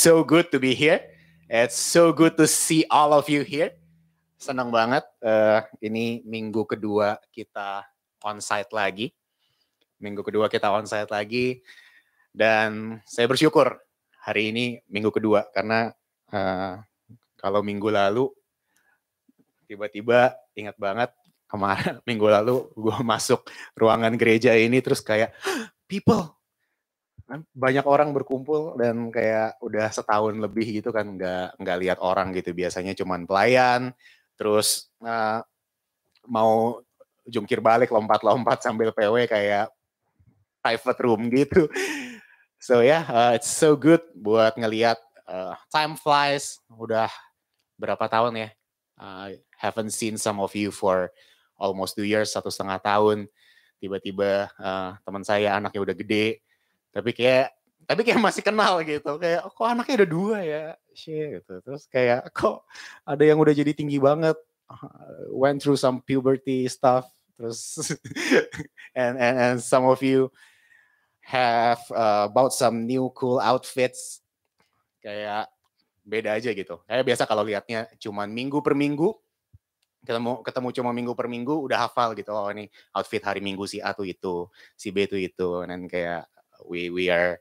so good to be here. It's so good to see all of you here. Senang banget. eh, ini minggu kedua kita onsite lagi. Minggu kedua kita onsite lagi. Dan saya bersyukur hari ini minggu kedua karena eh, kalau minggu lalu tiba-tiba ingat banget kemarin minggu lalu gue masuk ruangan gereja ini terus kayak people kan banyak orang berkumpul dan kayak udah setahun lebih gitu kan nggak nggak lihat orang gitu. Biasanya cuman pelayan terus eh, mau jungkir balik lompat-lompat sambil PW kayak private room gitu. So ya yeah, it's so good buat ngelihat eh, time flies. Udah berapa tahun ya I haven't seen some of you for almost two years satu setengah tahun. Tiba-tiba eh, teman saya anaknya udah gede tapi kayak tapi kayak masih kenal gitu kayak kok anaknya udah dua ya? Shit gitu. Terus kayak kok ada yang udah jadi tinggi banget? Uh, went through some puberty stuff terus and and and some of you have uh, bought some new cool outfits. Kayak beda aja gitu. Kayak biasa kalau lihatnya cuman minggu per minggu ketemu ketemu cuma minggu per minggu udah hafal gitu oh ini outfit hari minggu si A tuh itu si B tuh itu. Dan kayak we we are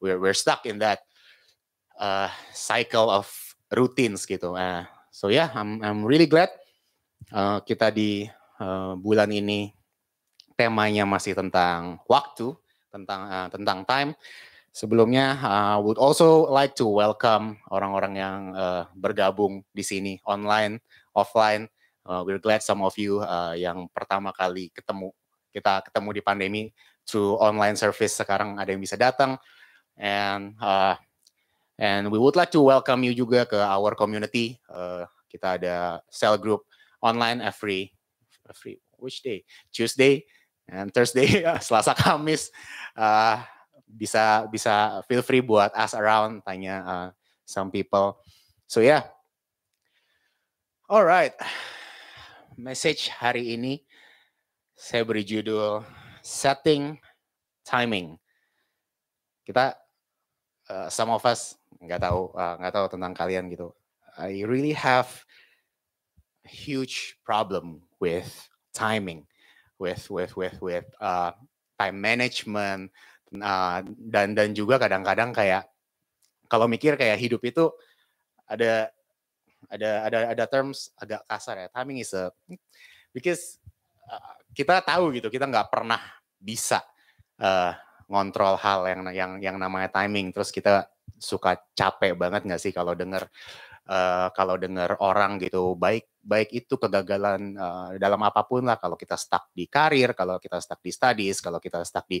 we're we're stuck in that uh, cycle of routines gitu. Uh, so yeah, I'm I'm really glad uh, kita di uh, bulan ini temanya masih tentang waktu, tentang uh, tentang time. Sebelumnya, uh, would also like to welcome orang-orang yang uh, bergabung di sini online, offline. Uh, we're glad some of you uh, yang pertama kali ketemu kita ketemu di pandemi through online service sekarang ada yang bisa datang. And uh, and we would like to welcome you juga ke our community. Uh, kita ada cell group online every every which day? Tuesday and Thursday Selasa Kamis. Uh, bisa bisa feel free buat ask around tanya uh, some people. So yeah. Alright message hari ini saya beri judul setting timing. Kita uh, some of us nggak tahu uh, nggak tahu tentang kalian gitu. I really have huge problem with timing, with with with with uh, time management uh, dan dan juga kadang-kadang kayak kalau mikir kayak hidup itu ada ada ada ada terms agak kasar ya. Timing is a because uh, kita tahu gitu kita nggak pernah bisa uh, ngontrol hal yang yang yang namanya timing. Terus kita suka capek banget nggak sih kalau dengar uh, kalau dengar orang gitu baik baik itu kegagalan uh, dalam apa pun lah. Kalau kita stuck di karir kalau kita stuck di studies kalau kita stuck di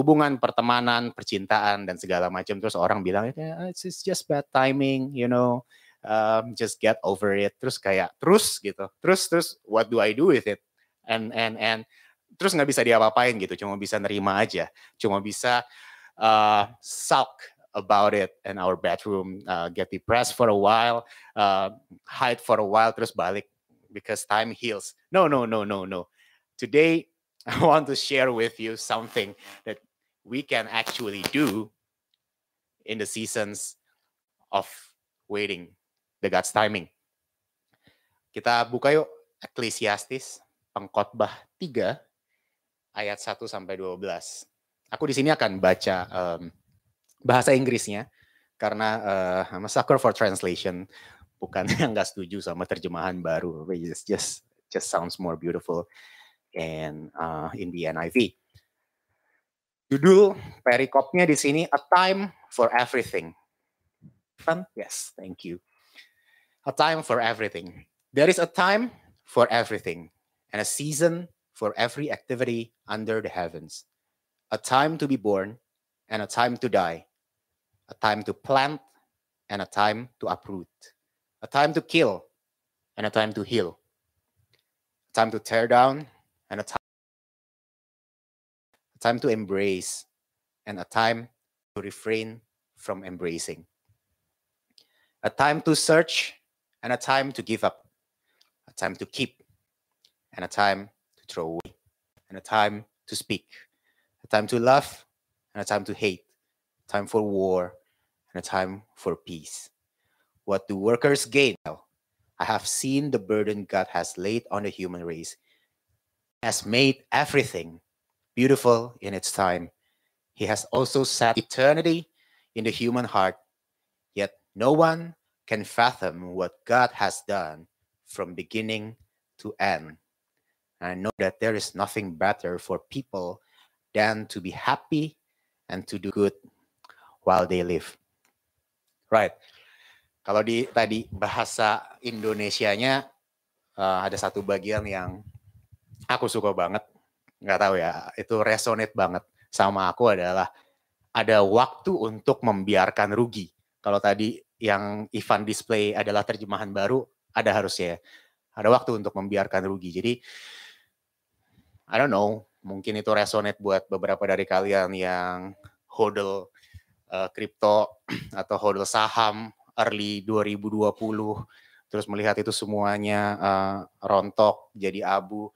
hubungan pertemanan percintaan dan segala macam terus orang bilang yeah, it's just bad timing you know um, just get over it. Terus kayak terus gitu. Terus terus what do I do with it and and and terus nggak bisa diapa-apain gitu cuma bisa nerima aja. Cuma bisa uh, sulk about it in our bedroom uh, get depressed for a while uh, hide for a while terus balik because time heals. No no no no no. Today I want to share with you something that we can actually do in the seasons of waiting. The God's timing. Kita buka yuk Ecclesiastes pengkhotbah 3 ayat 1 sampai 12. Aku di sini akan baca um, bahasa Inggrisnya karena uh, I'm a sucker for translation. Bukan yang nggak setuju sama terjemahan baru. It's just just sounds more beautiful and uh, in the NIV. Judul perikopnya di sini A Time for Everything. Fun? Yes, thank you. A time for everything. There is a time for everything and a season for every activity under the heavens, a time to be born and a time to die, a time to plant and a time to uproot, a time to kill and a time to heal, a time to tear down and a time, a time to embrace and a time to refrain from embracing, a time to search and a time to give up, a time to keep and a time to throw away, and a time to speak, a time to love and a time to hate, a time for war and a time for peace. What do workers gain? I have seen the burden God has laid on the human race, He has made everything beautiful in its time. He has also set eternity in the human heart, yet no one can fathom what God has done from beginning to end. I know that there is nothing better for people than to be happy and to do good while they live. Right. Kalau di tadi bahasa Indonesianya uh, ada satu bagian yang aku suka banget. Nggak tahu ya, itu resonate banget sama aku adalah ada waktu untuk membiarkan rugi. Kalau tadi yang Ivan display adalah terjemahan baru, ada harusnya ya. Ada waktu untuk membiarkan rugi. Jadi I don't know, mungkin itu resonate buat beberapa dari kalian yang hodl uh, crypto atau hodl saham early 2020 terus melihat itu semuanya uh, rontok jadi abu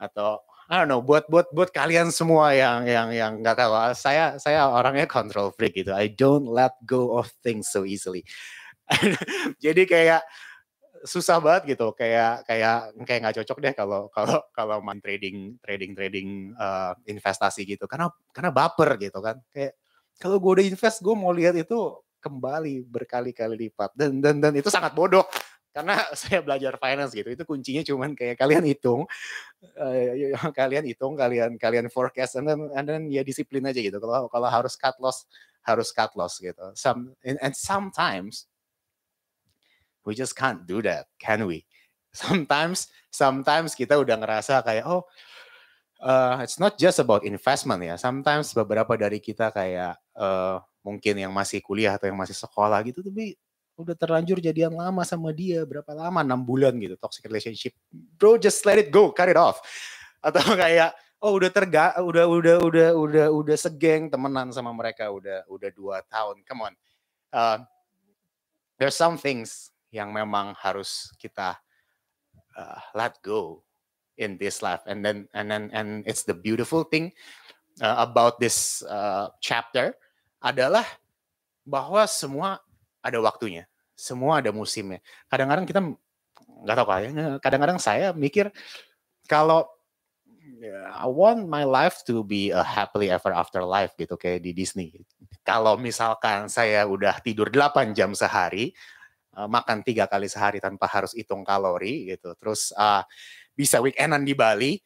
atau I don't know buat buat buat kalian semua yang yang yang nggak tahu saya saya orangnya control freak gitu. I don't let go of things so easily. Jadi kayak susah banget gitu kayak kayak kayak nggak cocok deh kalau kalau kalau main trading trading trading uh, investasi gitu. Karena karena baper gitu kan. Kayak kalau gue udah invest gue mau lihat itu kembali berkali-kali lipat. Dan dan dan itu sangat bodoh. Karena saya belajar finance gitu. Itu kuncinya cuman kayak kalian hitung uh, kalian hitung kalian kalian forecast and then, and then ya disiplin aja gitu. Kalau kalau harus cut loss harus cut loss gitu. Some and, and sometimes we just can't do that, can we? Sometimes, sometimes kita udah ngerasa kayak oh, uh, it's not just about investment ya. Sometimes beberapa dari kita kayak uh, mungkin yang masih kuliah atau yang masih sekolah gitu, tapi udah terlanjur jadian lama sama dia berapa lama enam bulan gitu toxic relationship bro just let it go cut it off atau kayak oh udah terga udah udah udah udah udah segeng temenan sama mereka udah udah dua tahun come on uh, there's some things yang memang harus kita uh, let go in this life and then and then and it's the beautiful thing uh, about this uh, chapter adalah bahwa semua ada waktunya semua ada musimnya kadang-kadang kita nggak tahu kayaknya kadang-kadang saya mikir kalau I want my life to be a happily ever after life gitu kayak di Disney. Kalau misalkan saya udah tidur 8 jam sehari, uh, makan tiga kali sehari tanpa harus hitung kalori gitu. Terus uh, bisa weekendan di Bali,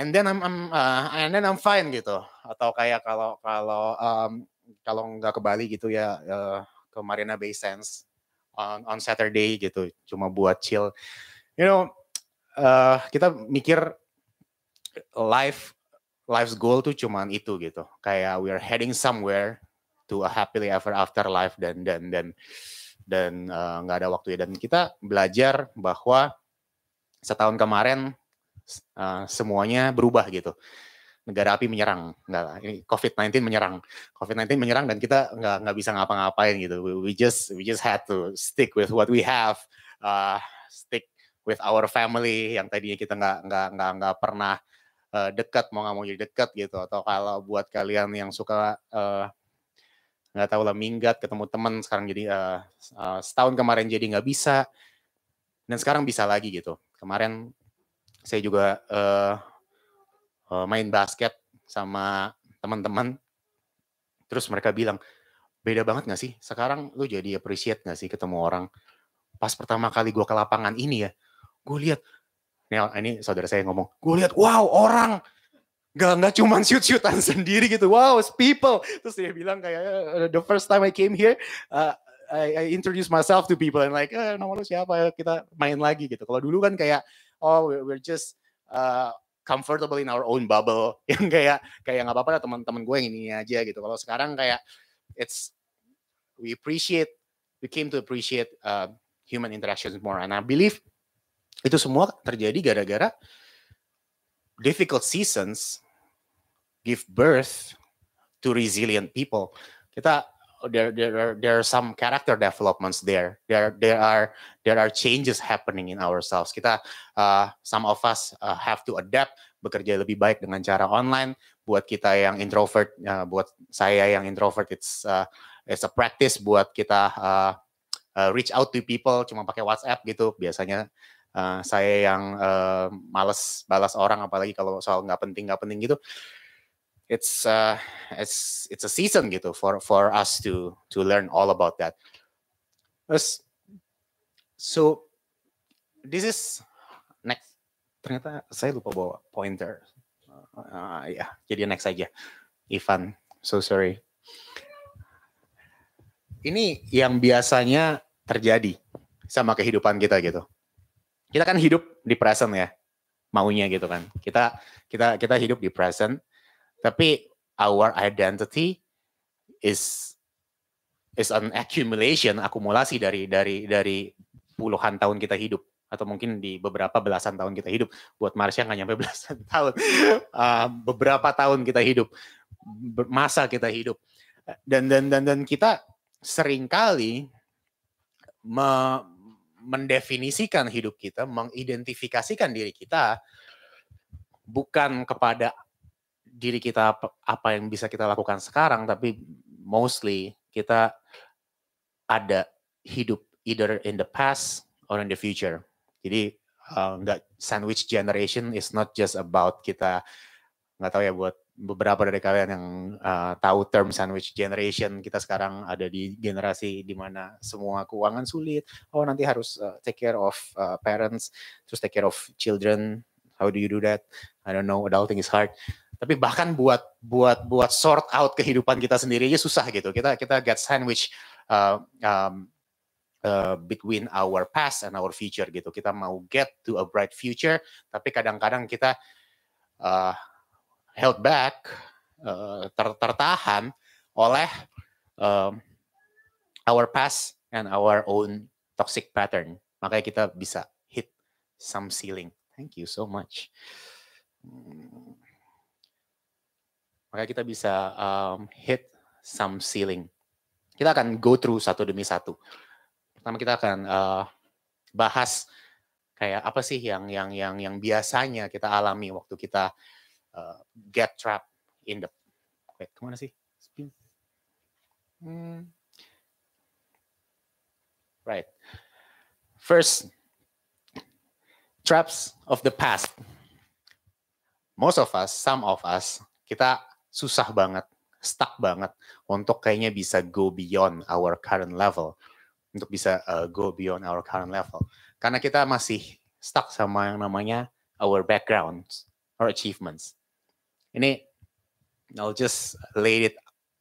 and then I'm, I'm uh, and then I'm fine gitu. Atau kayak kalau kalau um, kalau nggak ke Bali gitu ya uh, ke Marina Bay Sands on on Saturday gitu, cuma buat chill. You know, uh, kita mikir life life's goal tuh cuman itu gitu. Kayak we are heading somewhere to a happily ever after life dan dan dan dan nggak uh, ada waktu ya dan kita belajar bahwa setahun kemarin uh, semuanya berubah gitu. Negara api menyerang. Nggak ini COVID-19 menyerang. COVID-19 menyerang dan kita nggak nggak bisa ngapa-ngapain gitu. We, just we just had to stick with what we have uh, stick with our family yang tadinya kita nggak nggak nggak nggak pernah uh, dekat mau nggak mau jadi dekat gitu. Atau kalau buat kalian yang suka uh, nggak tahu lah minggat ketemu teman sekarang jadi uh, uh, setahun kemarin jadi nggak bisa. Dan sekarang bisa lagi gitu. Kemarin saya juga uh, uh, main basket sama teman-teman. Terus mereka bilang beda banget nggak sih? Sekarang lu jadi appreciate nggak sih ketemu orang? Pas pertama kali gue ke lapangan ini ya gue lihat ini saudara saya ngomong gue lihat wow orang Gak, gak cuma shoot-shootan sendiri gitu. Wow, it's people. Terus dia bilang kayak, uh, the first time I came here, uh, I, I introduce myself to people and like, eh, nama lu siapa? Kita main lagi gitu. Kalau dulu kan kayak, oh we're just uh, comfortable in our own bubble. Yang kayak, kayak nggak apa-apa lah teman-teman gue yang ini aja gitu. Kalau sekarang kayak, it's we appreciate we came to appreciate uh, human interactions more. And I believe itu semua terjadi gara-gara difficult seasons give birth to resilient people. Kita there there are there are some character developments there. There there are there are changes happening in ourselves. Kita uh, some of us uh, have to adapt bekerja lebih baik dengan cara online. Buat kita yang introvert, uh, buat saya yang introvert, it's uh, it's a practice buat kita uh, uh, reach out to people cuma pakai WhatsApp gitu. Biasanya uh, saya yang uh, males balas orang, apalagi kalau soal nggak penting nggak penting gitu it's uh, it's it's a season gitu for for us to to learn all about that. Terus, so this is next. Ternyata saya lupa bawa pointer. Uh, ya, jadi next aja. Ivan, so sorry. Ini yang biasanya terjadi sama kehidupan kita gitu. Kita kan hidup di present ya, maunya gitu kan. Kita kita kita hidup di present tapi our identity is is an accumulation, akumulasi dari dari dari puluhan tahun kita hidup atau mungkin di beberapa belasan tahun kita hidup. Buat Marsha nggak nyampe belasan tahun, uh, beberapa tahun kita hidup, masa kita hidup, dan dan dan dan kita sering kali me, mendefinisikan hidup kita, mengidentifikasikan diri kita bukan kepada diri kita apa yang bisa kita lakukan sekarang, tapi mostly kita ada hidup either in the past or in the future. Jadi uh, sandwich generation is not just about kita nggak tahu ya buat beberapa dari kalian yang uh, tahu term sandwich generation kita sekarang ada di generasi di mana semua keuangan sulit. Oh nanti harus uh, take care of uh, parents terus take care of children. How do you do that? I don't know. Adulting is hard. Tapi bahkan buat buat buat sort out kehidupan kita sendiri aja susah gitu. Kita kita get sandwich uh, um, uh, between our past and our future gitu. Kita mau get to a bright future tapi kadang-kadang kita uh, held back uh, ter tertahan oleh uh, our past and our own toxic pattern makanya kita bisa hit some ceiling thank you so much hmm maka kita bisa um, hit some ceiling. Kita akan go through satu demi satu. Pertama kita akan uh, bahas kayak apa sih yang yang yang yang biasanya kita alami waktu kita uh, get trapped in the wait ke mana sih spin hmm. right first traps of the past most of us some of us kita susah banget, stuck banget untuk kayaknya bisa go beyond our current level. Untuk bisa uh, go beyond our current level. Karena kita masih stuck sama yang namanya our backgrounds or achievements. Ini I'll just lay it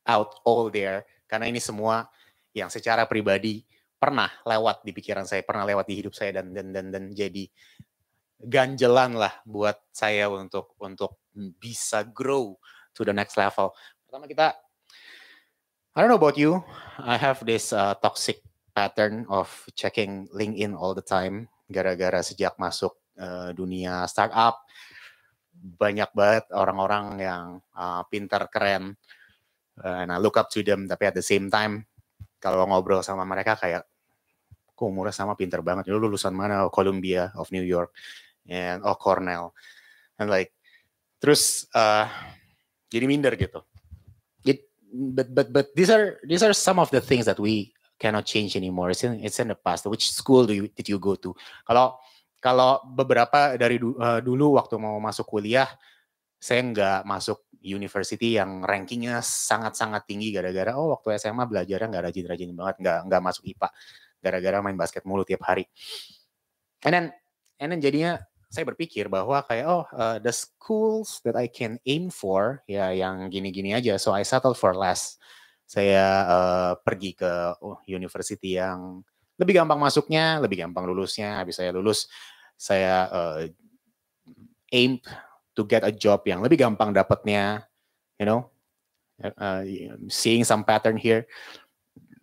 out all there karena ini semua yang secara pribadi pernah lewat di pikiran saya, pernah lewat di hidup saya dan dan dan dan jadi ganjelan lah buat saya untuk untuk bisa grow to the next level. Pertama kita, I don't know about you, I have this uh, toxic pattern of checking LinkedIn all the time. Gara-gara sejak masuk uh, dunia startup, banyak banget orang-orang yang uh, pintar keren, uh, and I look up to them. Tapi at the same time, kalau ngobrol sama mereka kayak, kok umurnya sama pintar banget. Lu lulusan mana? Oh, Columbia of New York, and oh Cornell, and like, terus uh, jadi minder gitu. It, but but but these are these are some of the things that we cannot change anymore. It's in it's in the past. Which school do you did you go to? Kalau kalau beberapa dari uh, dulu waktu mau masuk kuliah, saya nggak masuk university yang rankingnya sangat-sangat tinggi gara-gara oh waktu SMA belajarnya nggak rajin-rajin banget, nggak nggak masuk IPA gara-gara main basket mulu tiap hari. And then and then jadinya saya berpikir bahwa kayak oh uh, the schools that I can aim for ya yang gini-gini aja so I settle for less saya uh, pergi ke oh, university yang lebih gampang masuknya lebih gampang lulusnya. Habis saya lulus saya uh, aim to get a job yang lebih gampang dapatnya you know? Uh, seeing some pattern here.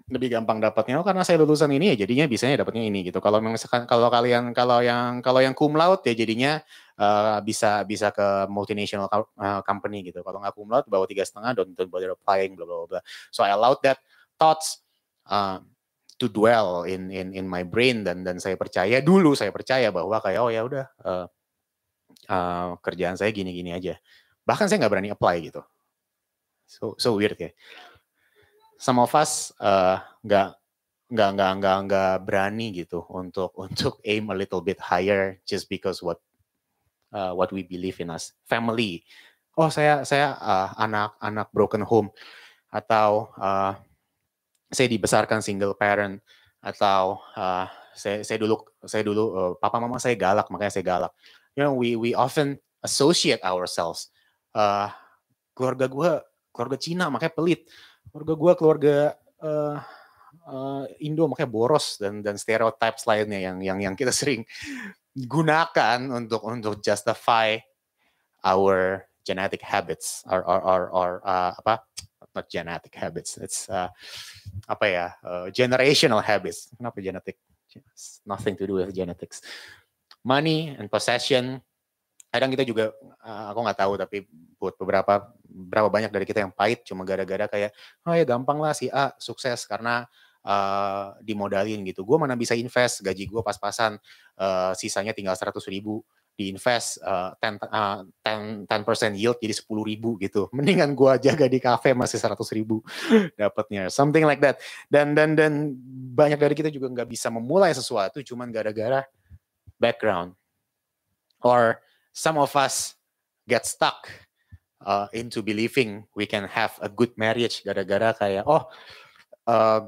Lebih gampang dapatnya. Oh karena saya lulusan ini ya jadinya bisanya dapatnya ini gitu. Kalau misalkan kalau kalian kalau yang kalau yang cum laude ya jadinya uh, bisa bisa ke multinational company gitu. Kalau nggak cum laude bawa tiga setengah don't don't bother applying bla bla bla so I allowed that thoughts uh, to dwell in in in my brain dan dan saya percaya dulu saya percaya bahwa kayak oh ya udah uh, uh, kerjaan saya gini gini aja. Bahkan saya nggak berani apply gitu. So so weird ya some of us uh, nggak nggak nggak nggak nggak berani gitu untuk untuk aim a little bit higher just because what uh, what we believe in us. Family. Oh saya saya uh, anak anak broken home. Atau uh, saya dibesarkan single parent atau uh, saya saya dulu saya dulu uh, papa mama saya galak makanya saya galak. You know we we often associate ourselves uh, keluarga gue keluarga Cina makanya pelit. Keluarga gue keluarga uh, uh, Indo makanya boros dan dan stereotypes lainnya yang yang yang kita sering gunakan untuk untuk justify our genetic habits or or or, or uh, apa not genetic habits it's uh, apa ya uh, generational habits. Kenapa genetic? It's nothing to do with genetics. Money and possession kadang kita juga uh, aku nggak tahu tapi buat beberapa berapa banyak dari kita yang pahit cuma gara-gara kayak oh ya gampang lah si A sukses karena uh, dimodalin gitu. Gue mana bisa invest gaji gue pas-pasan uh, sisanya tinggal seratus ribu diinvest uh, 10, uh, 10, 10% yield jadi sepuluh ribu gitu. Mendingan gue jaga di kafe masih seratus ribu dapatnya. Something like that. Dan dan dan banyak dari kita juga nggak bisa memulai sesuatu cuman gara-gara background. Or some of us get stuck uh, into believing we can have a good marriage gara-gara kayak oh uh,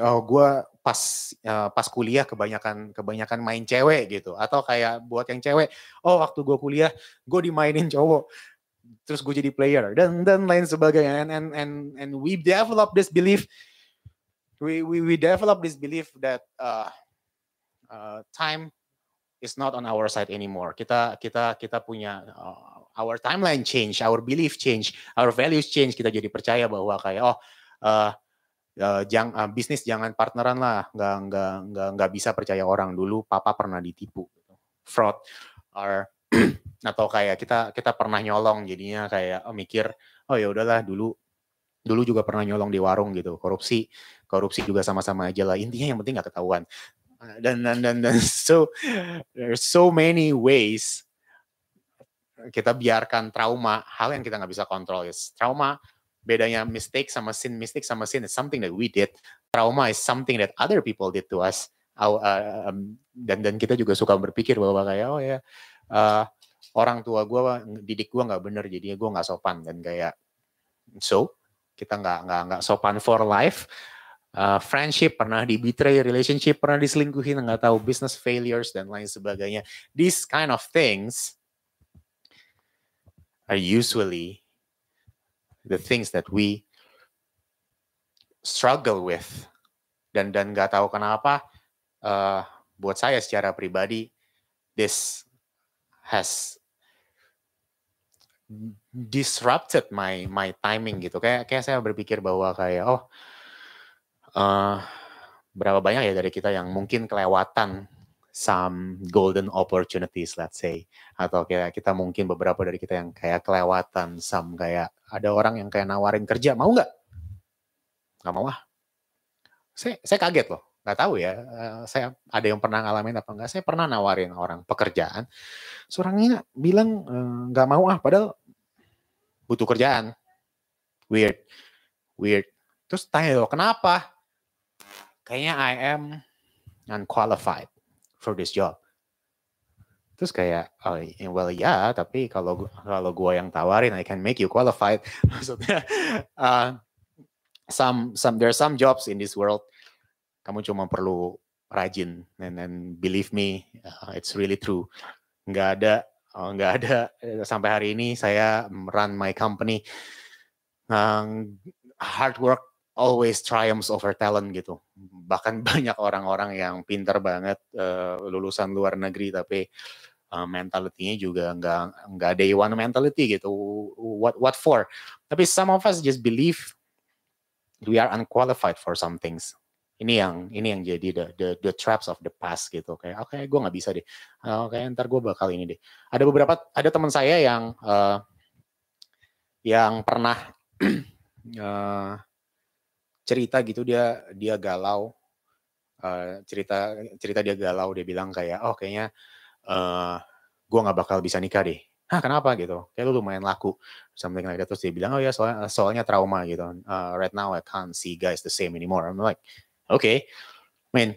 oh gue pas uh, pas kuliah kebanyakan kebanyakan main cewek gitu atau kayak buat yang cewek oh waktu gue kuliah gue dimainin cowok terus gue jadi player dan dan lain sebagainya and and and, and we develop this belief we we we develop this belief that uh, uh, time is not on our side anymore. Kita kita kita punya uh, our timeline change, our belief change, our values change. Kita jadi percaya bahwa kayak oh uh, uh, jang, uh, bisnis jangan partneran lah, nggak nggak nggak nggak bisa percaya orang dulu. Papa pernah ditipu, gitu. fraud, or atau kayak kita kita pernah nyolong jadinya kayak oh, mikir oh ya udahlah dulu dulu juga pernah nyolong di warung gitu korupsi korupsi juga sama-sama aja lah intinya yang penting nggak ketahuan dan dan dan dan so there's so many ways kita biarkan trauma hal yang kita nggak bisa kontrol is trauma bedanya mistake sama sin mistake sama sin is something that we did. Trauma is something that other people did to us. Uh, um, dan dan kita juga suka berpikir bahwa kayak oh ya uh, orang tua gue didik gue nggak bener jadinya gue nggak sopan. Dan kayak so kita nggak nggak nggak sopan for life. Uh, friendship pernah di betray, relationship pernah diselingkuhin, nggak tahu business failures dan lain sebagainya. These kind of things are usually the things that we struggle with dan dan nggak tahu kenapa uh, buat saya secara pribadi this has disrupted my my timing gitu. Kayak kayak saya berpikir bahwa kayak oh uh, berapa banyak ya dari kita yang mungkin kelewatan some golden opportunities let's say. Atau kayak kita mungkin beberapa dari kita yang kayak kelewatan some kayak ada orang yang kayak nawarin kerja mau nggak? Nggak mau ah. Saya saya kaget loh. Nggak tahu ya uh, saya ada yang pernah ngalamin apa enggak saya pernah nawarin orang pekerjaan seorangnya bilang nggak uh, mau ah padahal butuh kerjaan. Weird weird. Terus tanya loh kenapa? Kayaknya I am unqualified for this job. Terus kayak, oh, well ya, tapi kalau kalau gue yang tawarin, I can make you qualified. Maksudnya, uh, some some there are some jobs in this world, kamu cuma perlu rajin, and then believe me, uh, it's really true. Nggak ada, oh, nggak ada sampai hari ini saya run my company, um, hard work always triumphs over talent gitu. Bahkan banyak orang-orang yang pinter banget uh, lulusan luar negeri tapi uh, mentality-nya juga nggak nggak day one mentality gitu. What what for? Tapi some of us just believe we are unqualified for some things ini yang ini yang jadi the the, the traps of the past gitu kayak oke okay, gue nggak bisa deh oke okay, ntar gue bakal ini deh ada beberapa ada teman saya yang uh, yang pernah uh, cerita gitu dia dia galau uh, cerita cerita dia galau dia bilang kayak oh kayaknya uh, gue nggak bakal bisa nikah deh Hah kenapa gitu? Kayak lu lumayan laku. Something like that. Terus dia bilang, oh ya soalnya, soalnya trauma gitu. Uh, right now I can't see guys the same anymore. I'm like, okay. I mean,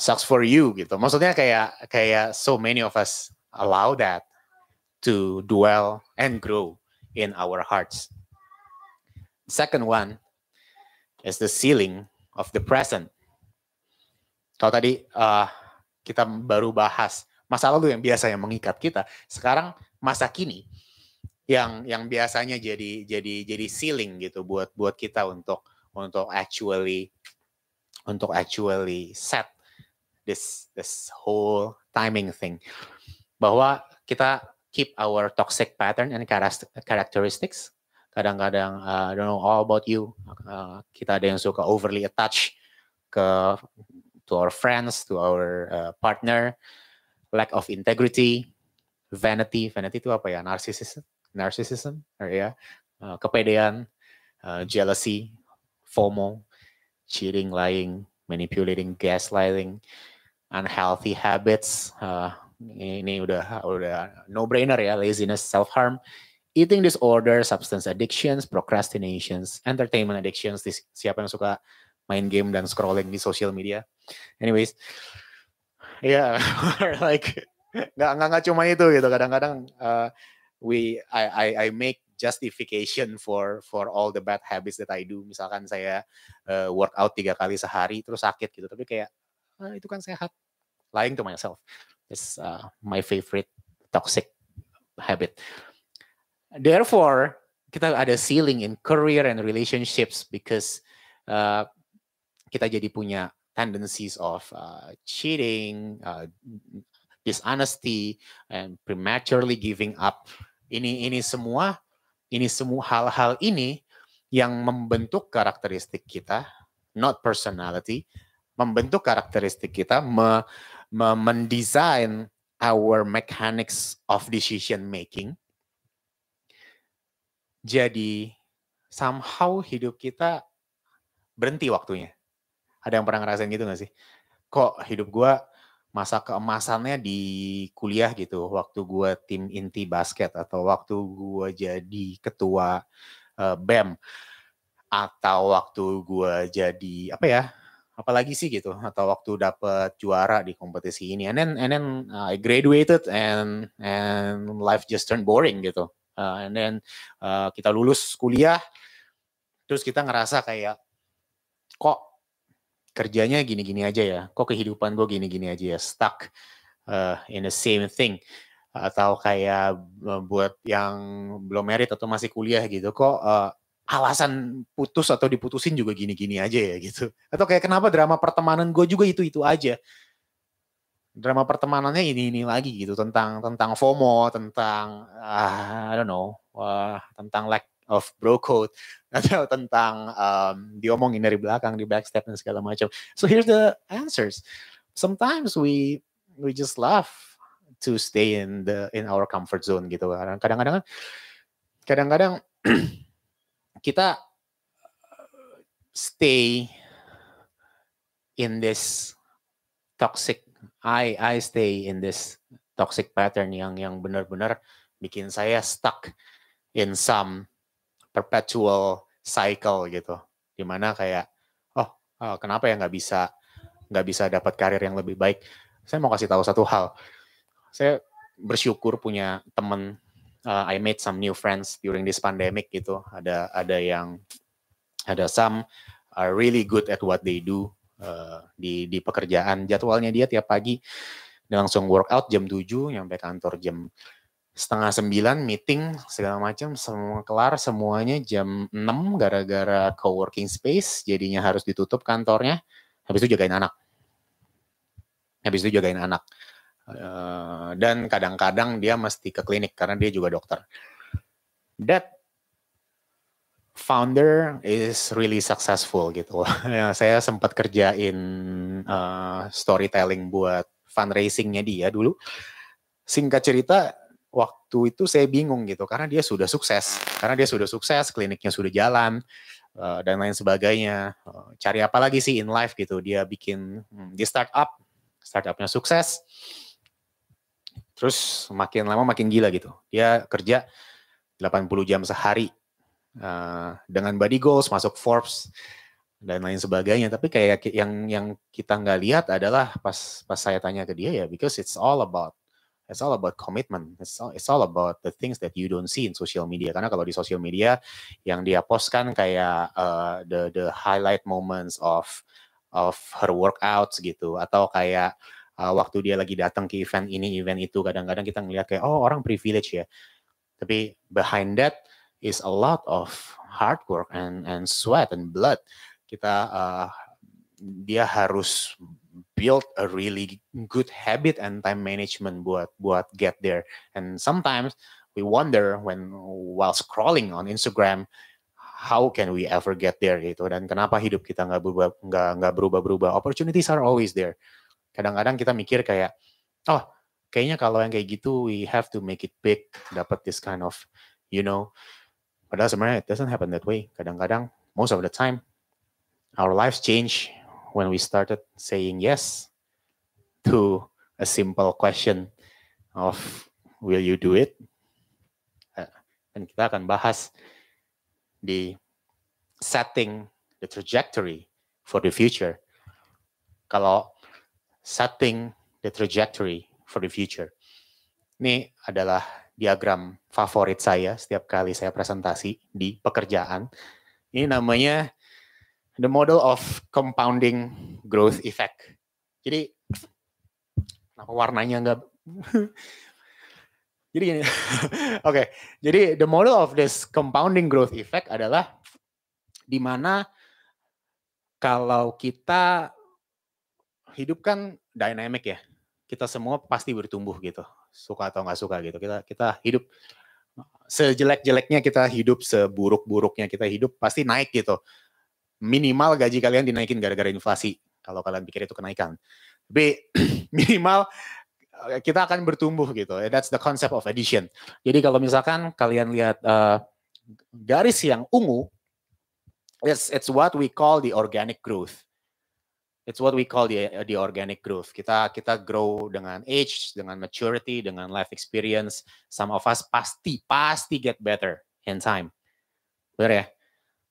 sucks for you gitu. Maksudnya kayak kayak so many of us allow that to dwell and grow in our hearts. Second one is the ceiling of the present. Kalau tadi uh, kita baru bahas masa lalu yang biasa yang mengikat kita. Sekarang masa kini yang yang biasanya jadi jadi jadi ceiling gitu buat buat kita untuk untuk actually untuk actually set this this whole timing thing bahwa kita keep our toxic pattern and characteristics kadang-kadang uh, I don't know all about you? Uh, kita ada yang suka overly attach ke to our friends to our uh, partner. Lack of integrity, vanity, vanity itu apa ya? Narcissism, narcissism, or ya, uh, kepedean, uh, jealousy, FOMO, cheating, lying, manipulating, gaslighting, unhealthy habits. Uh, ini udah udah no brainer ya, laziness, self harm, eating disorder, substance addictions, procrastinations, entertainment addictions. Siapa yang suka main game dan scrolling di social media? Anyways, ya yeah, like nggak nggak cuma itu gitu. Kadang-kadang uh, we I, I I make justification for for all the bad habits that I do. Misalkan saya uh, workout tiga kali sehari terus sakit gitu. Tapi kayak ah, itu kan sehat. Lying to myself. Is uh, my favorite toxic habit therefore kita ada ceiling in career and relationships because uh, kita jadi punya tendencies of uh, cheating, uh, dishonesty, and prematurely giving up. Ini ini semua ini semua hal-hal ini yang membentuk karakteristik kita, not personality, membentuk karakteristik kita, me, me, mendesain our mechanics of decision making. Jadi somehow hidup kita berhenti waktunya. Ada yang pernah ngerasain gitu gak sih? Kok hidup gue masa keemasannya di kuliah gitu, waktu gue tim inti basket atau waktu gue jadi ketua uh, BEM atau waktu gue jadi apa ya? Apalagi sih gitu atau waktu dapet juara di kompetisi ini and then and then I graduated and and life just turned boring gitu. Uh, and then uh, kita lulus kuliah terus kita ngerasa kayak kok kerjanya gini-gini aja ya, kok kehidupan gue gini-gini aja ya, stuck uh, in the same thing. Atau kayak buat yang belum merit atau masih kuliah gitu, kok uh, alasan putus atau diputusin juga gini-gini aja ya gitu. Atau kayak kenapa drama pertemanan gue juga itu-itu aja. Drama pertemanannya ini-ini lagi gitu tentang tentang FOMO, tentang uh, I don't know, uh, tentang lack of bro code atau tentang um, diomongin dari belakang di backstep dan segala macam. So here's the answers. Sometimes we we just love to stay in the in our comfort zone gitu. Kadang-kadang kadang-kadang kita stay in this toxic I I stay in this toxic pattern yang yang benar-benar bikin saya stuck in some perpetual cycle gitu. Di mana kayak oh, oh kenapa ya nggak bisa nggak bisa dapat karir yang lebih baik? Saya mau kasih tahu satu hal. Saya bersyukur punya temen uh, I made some new friends during this pandemic gitu. Ada ada yang ada some are really good at what they do uh, di di pekerjaan. Jadwalnya dia tiap pagi dia langsung workout jam 7 nyampe kantor jam setengah sembilan meeting segala macam semua kelar semuanya jam 6 gara-gara co-working space jadinya harus ditutup kantornya. Habis itu jagain anak. Habis itu jagain anak. Uh, dan kadang-kadang dia mesti ke klinik karena dia juga dokter. That founder is really successful gitu. ya, saya sempat kerjain uh, storytelling buat fundraisingnya dia dulu. Singkat cerita, waktu itu saya bingung gitu karena dia sudah sukses, karena dia sudah sukses, kliniknya sudah jalan uh, dan lain sebagainya. Uh, cari apa lagi sih in life gitu? Dia bikin hmm, di startup, startupnya sukses. Terus makin lama makin gila gitu. Dia kerja 80 jam sehari uh, dengan body goals masuk Forbes dan lain sebagainya. Tapi kayak yang yang kita nggak lihat adalah pas pas saya tanya ke dia ya, because it's all about it's all about commitment. It's all, it's all about the things that you don't see in social media. Karena kalau di social media yang dia postkan kayak uh, the the highlight moments of of her workouts gitu atau kayak uh, waktu dia lagi datang ke event ini event itu kadang-kadang kita ngeliat kayak oh orang privilege ya. Tapi behind that is a lot of hard work and and sweat and blood. Kita uh, dia harus build a really good habit and time management buat buat get there. And sometimes we wonder when while scrolling on Instagram how can we ever get there gitu dan kenapa hidup kita nggak berubah nggak nggak berubah berubah opportunities are always there kadang-kadang kita mikir kayak oh kayaknya kalau yang kayak gitu we have to make it big dapat this kind of you know Padahal sebenarnya it doesn't happen that way. Kadang-kadang, most of the time, our lives change when we started saying yes to a simple question of will you do it? Uh, dan kita akan bahas di setting the trajectory for the future. Kalau setting the trajectory for the future. Ini adalah diagram favorit saya setiap kali saya presentasi di pekerjaan. Ini namanya the model of compounding growth effect. Jadi kenapa warnanya enggak Jadi gini. Oke, okay. jadi the model of this compounding growth effect adalah di mana kalau kita hidup kan dynamic ya. Kita semua pasti bertumbuh gitu suka atau nggak suka gitu. Kita kita hidup sejelek-jeleknya kita hidup, seburuk-buruknya kita hidup pasti naik gitu. Minimal gaji kalian dinaikin gara-gara inflasi kalau kalian pikir itu kenaikan. Tapi minimal eh, kita akan bertumbuh gitu. That's the concept of addition. Jadi kalau misalkan kalian lihat uh, garis yang ungu, it's it's what we call the organic growth. It's what we call the the organic growth. Kita kita grow dengan age, dengan maturity, dengan life experience. Some of us pasti pasti get better in time. Benar ya?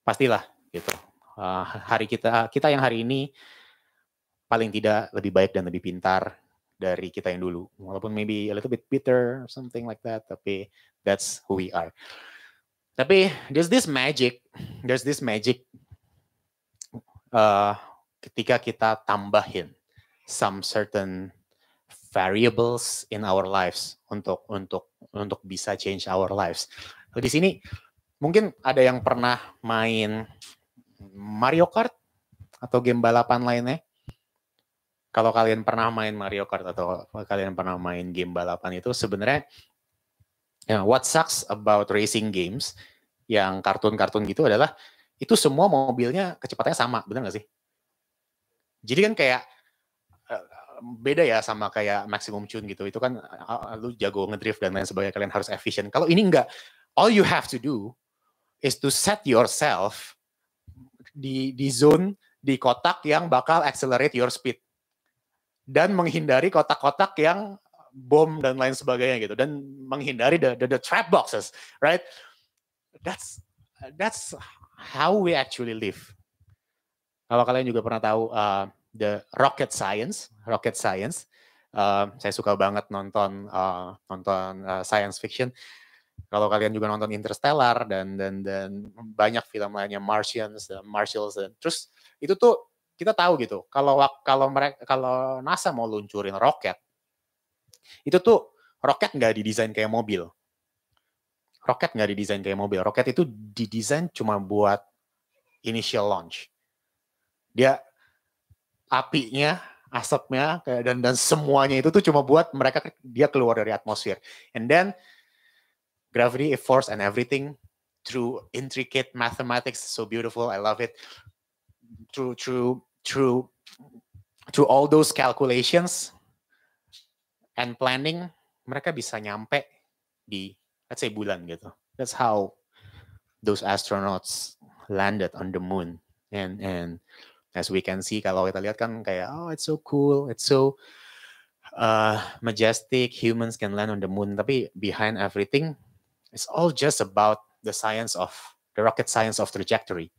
Pastilah gitu. Uh, hari kita kita yang hari ini paling tidak lebih baik dan lebih pintar dari kita yang dulu. Walaupun maybe a little bit bitter or something like that, tapi that's who we are. Tapi there's this magic, there's this magic uh, ketika kita tambahin some certain variables in our lives untuk untuk untuk bisa change our lives. Di sini mungkin ada yang pernah main Mario Kart atau game balapan lainnya. Kalau kalian pernah main Mario Kart atau kalian pernah main game balapan itu sebenarnya ya, what sucks about racing games yang kartun-kartun gitu adalah itu semua mobilnya kecepatannya sama, benar nggak sih? Jadi kan kayak eh, beda ya sama kayak maximum tune gitu. Itu kan uh, lu jago ngedrift dan lain sebagainya kalian harus efisien. Kalau ini enggak, all you have to do is to set yourself di di zone di kotak yang bakal accelerate your speed dan menghindari kotak-kotak yang bom dan lain sebagainya gitu dan menghindari the, the the trap boxes, right? That's that's how we actually live kalau kalian juga pernah tahu uh, the rocket science, rocket science, uh, saya suka banget nonton uh, nonton uh, science fiction. Kalau kalian juga nonton Interstellar dan dan dan banyak film lainnya Martians, uh, Martials dan terus itu tuh kita tahu gitu. Kalau kalau mereka kalau NASA mau luncurin roket, itu tuh roket nggak didesain kayak mobil. Roket nggak didesain kayak mobil. Roket itu didesain cuma buat initial launch dia apinya asapnya dan dan semuanya itu tuh cuma buat mereka dia keluar dari atmosfer and then gravity force and everything through intricate mathematics, so beautiful. I love it. Through through through through all those calculations and planning, mereka bisa nyampe di let's say bulan gitu. That's how those astronauts landed on the moon. And and as we can see kalau kita lihat kan kayak oh it's so cool, it's so uh, majestic, humans can land on the moon. Tapi behind everything, it's all just about the science of the rocket science of trajectory.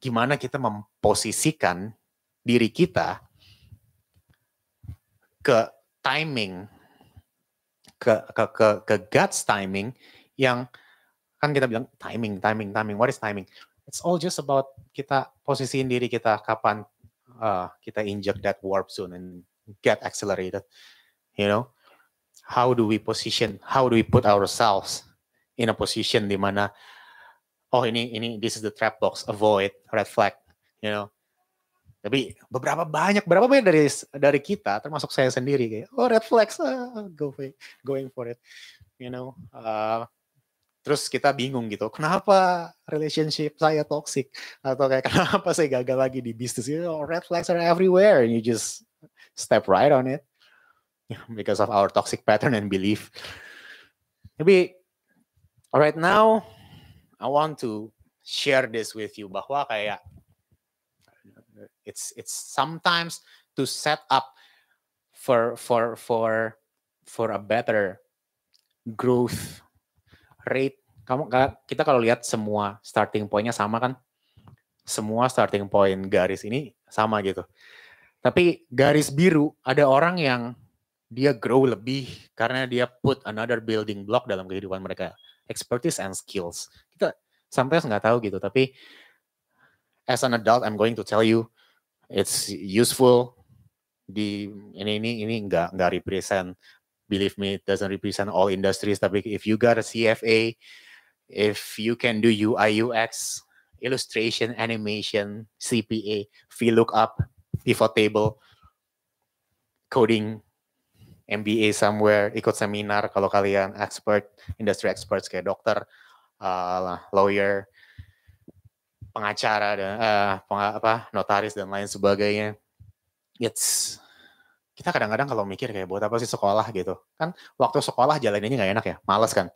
Gimana kita memposisikan diri kita ke timing, ke ke ke, ke God's timing yang kan kita bilang timing, timing, timing. What is timing? It's all just about kita posisiin diri kita kapan uh, kita injek that warp zone and get accelerated. You know, how do we position? How do we put ourselves in a position di mana oh ini ini this is the trap box, avoid red flag. You know, tapi beberapa banyak berapa banyak dari dari kita termasuk saya sendiri kayak oh red flags uh, go for it, going for it you know uh, terus kita bingung gitu kenapa relationship saya toxic? Atau kayak kenapa saya gagal lagi di bisnis? You know, red flags are everywhere and you just step right on it. Because of our toxic pattern and belief. Tapi right now I want to share this with you bahwa kayak it's it's sometimes to set up for for for for a better growth rate. Kamu kita kalau lihat semua starting pointnya sama kan? Semua starting point garis ini sama gitu. Tapi garis biru ada orang yang dia grow lebih karena dia put another building block dalam kehidupan mereka. Expertise and skills. Kita sampai nggak tahu gitu tapi as an adult I'm going to tell you it's useful di ini ini ini nggak nggak represent believe me, it doesn't represent all industries. Tapi if you got a CFA, if you can do UI UX, illustration, animation, CPA, VLOOKUP, pivot table, coding, MBA somewhere, ikut seminar kalau kalian expert, industry experts kayak dokter, uh, lawyer, pengacara, dan uh, peng, apa, notaris dan lain sebagainya. It's kita kadang-kadang kalau mikir kayak buat apa sih sekolah? gitu. Kan waktu sekolah jalannya nggak enak ya males kan.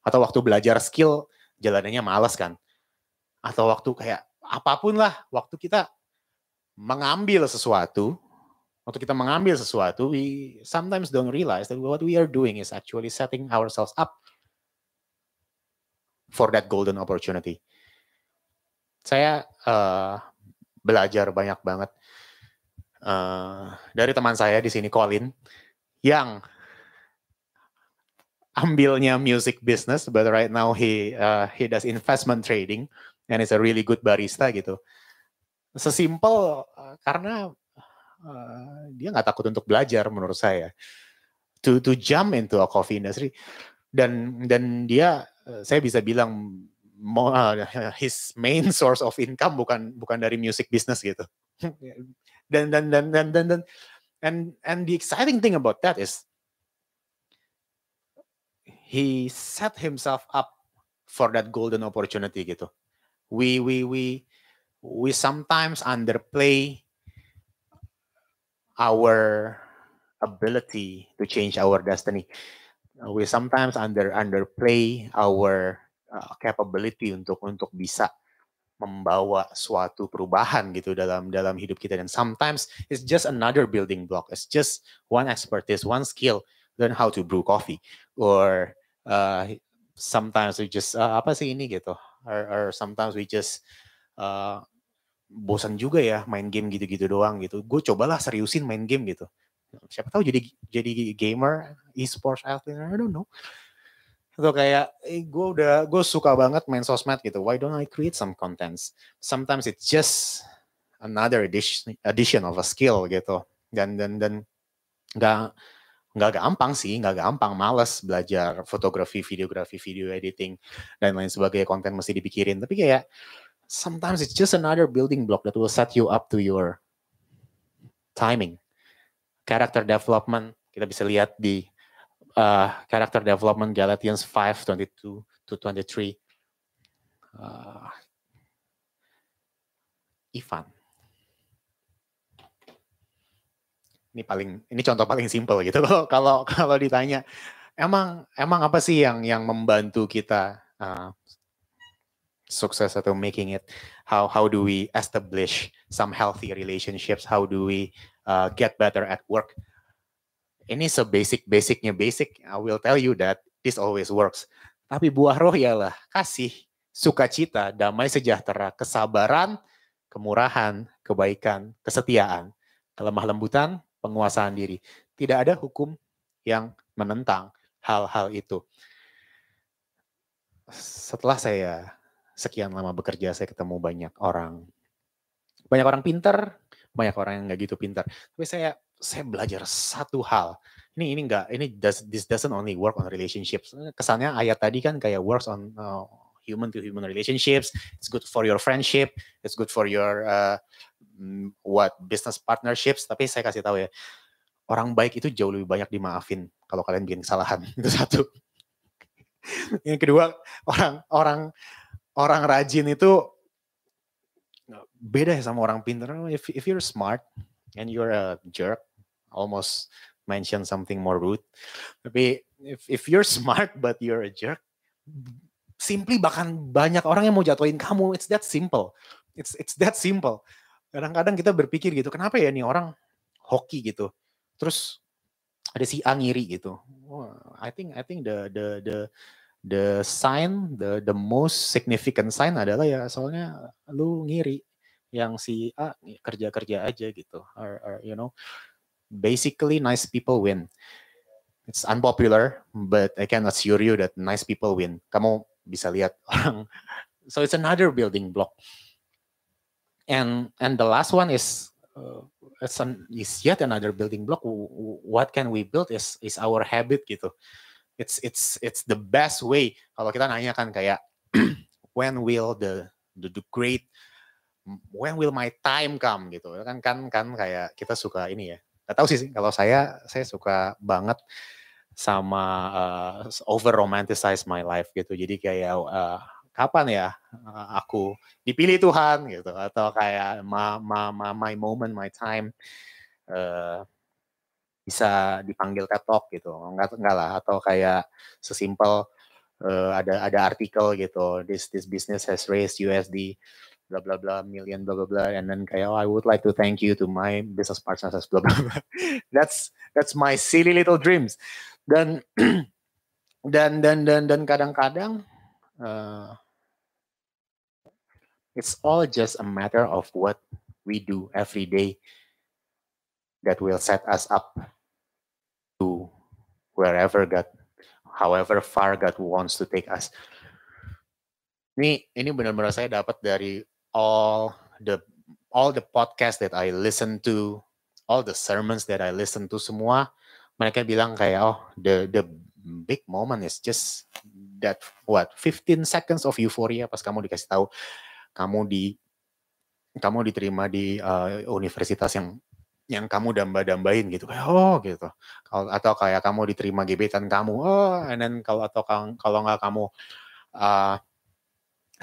Atau waktu belajar skill jalannya males kan. Atau waktu kayak apa pun lah waktu kita mengambil sesuatu waktu kita mengambil sesuatu we sometimes don't realize that what we are doing is actually setting ourselves up for that golden opportunity. Saya uh, belajar banyak banget uh, dari teman saya di sini Colin yang ambilnya music business but right now he uh, he does investment trading and is a really good barista gitu. Sesimpel uh, karena uh, dia nggak takut untuk belajar menurut saya. To to jump into a coffee industry. Dan dan dia saya bisa bilang his main source of income bukan bukan dari music business gitu dan dan dan dan dan and and the exciting thing about that is he set himself up for that golden opportunity gitu. We we we we sometimes underplay our ability to change our destiny. We sometimes under underplay our uh, capability untuk untuk bisa membawa suatu perubahan gitu dalam dalam hidup kita. Dan sometimes it's just another building block. It's just one expertise one skill learn how to brew coffee. Or uh, sometimes we just uh, apa sih ini gitu? Or, or sometimes we just uh, bosan juga ya main game gitu-gitu doang gitu. Gue cobalah seriusin main game gitu. Siapa tahu jadi jadi gamer e-sports athlete I don't know atau kayak eh, gue udah gue suka banget main sosmed gitu. Why don't I create some contents? Sometimes it's just another addition addition of a skill gitu. Dan dan dan nggak nggak gampang sih nggak gampang. Males belajar fotografi videografi video editing dan lain sebagainya. Konten mesti dipikirin. Tapi kayak sometimes it's just another building block that will set you up to your timing. Character development kita bisa lihat di uh, character development Galatians 5 22 to 23 uh, Ivan. Ini paling ini contoh paling simpel gitu kalau kalau kalau ditanya emang emang apa sih yang yang membantu kita uh, sukses atau making it? How how do we establish some healthy relationships? How do we uh, get better at work ini sebasic basicnya basic I will tell you that this always works. Tapi buah roh ialah kasih sukacita damai sejahtera kesabaran kemurahan kebaikan kesetiaan kelemah lembutan penguasaan diri. Tidak ada hukum yang menentang hal-hal itu. Setelah saya sekian lama bekerja saya ketemu banyak orang. Banyak orang pinter banyak orang yang nggak gitu pinter. Tapi saya saya belajar satu hal. Ini ini enggak ini does this doesn't only work on relationships. Kesannya ayat tadi kan kayak works on uh, human to human relationships. It's good for your friendship. It's good for your uh, what business partnerships. Tapi saya kasih tahu ya orang baik itu jauh lebih banyak dimaafin kalau kalian bikin kesalahan. Itu satu. Yang kedua orang orang orang rajin itu beda ya sama orang pintar. If if you're smart and you're a jerk, almost mention something more rude. Tapi if if you're smart but you're a jerk, simply bahkan banyak orang yang mau jatuhin kamu. It's that simple. It's it's that simple. Kadang-kadang kita berpikir gitu, kenapa ya nih orang hoki gitu. Terus ada si A ngiri gitu. I think I think the the the the sign, the the most significant sign adalah ya soalnya lu ngiri yang si A kerja-kerja aja gitu. Or, or you know, basically nice people win. It's unpopular, but I can assure you that nice people win. Kamu bisa lihat orang. So it's another building block. And and the last one is uh, it's an, is yet another building block. What can we build is is our habit gitu it's it's it's the best way kalau kita nanya kan kayak when will the, the the great when will my time come gitu kan kan kan kayak kita suka ini ya nggak tahu sih kalau saya saya suka banget sama uh, over romanticize my life gitu jadi kayak uh, kapan ya uh, aku dipilih Tuhan gitu atau kayak ma, ma, ma, my moment my time uh, bisa dipanggil Talk gitu. Enggak enggak lah atau kayak sesimpel uh, ada ada artikel gitu. This this business has raised USD bla bla bla million bla bla bla and then kayak oh I would like to thank you to my business partners bla bla bla. That's that's my silly little dreams. Dan dan dan dan dan kadang-kadang uh, it's all just a matter of what we do every day that will set us up to wherever God, however far God wants to take us. Ini ini benar-benar saya dapat dari all the all the podcast that I listen to, all the sermons that I listen to semua, mereka bilang kayak oh the the big moment is just that what 15 seconds of euphoria pas kamu dikasih tahu kamu di kamu diterima di uh, universitas yang yang kamu damba-dambain gitu. Kayak oh gitu. Kalau atau kayak kamu diterima gebetan kamu oh and then kalau atau kalau nggak kamu uh,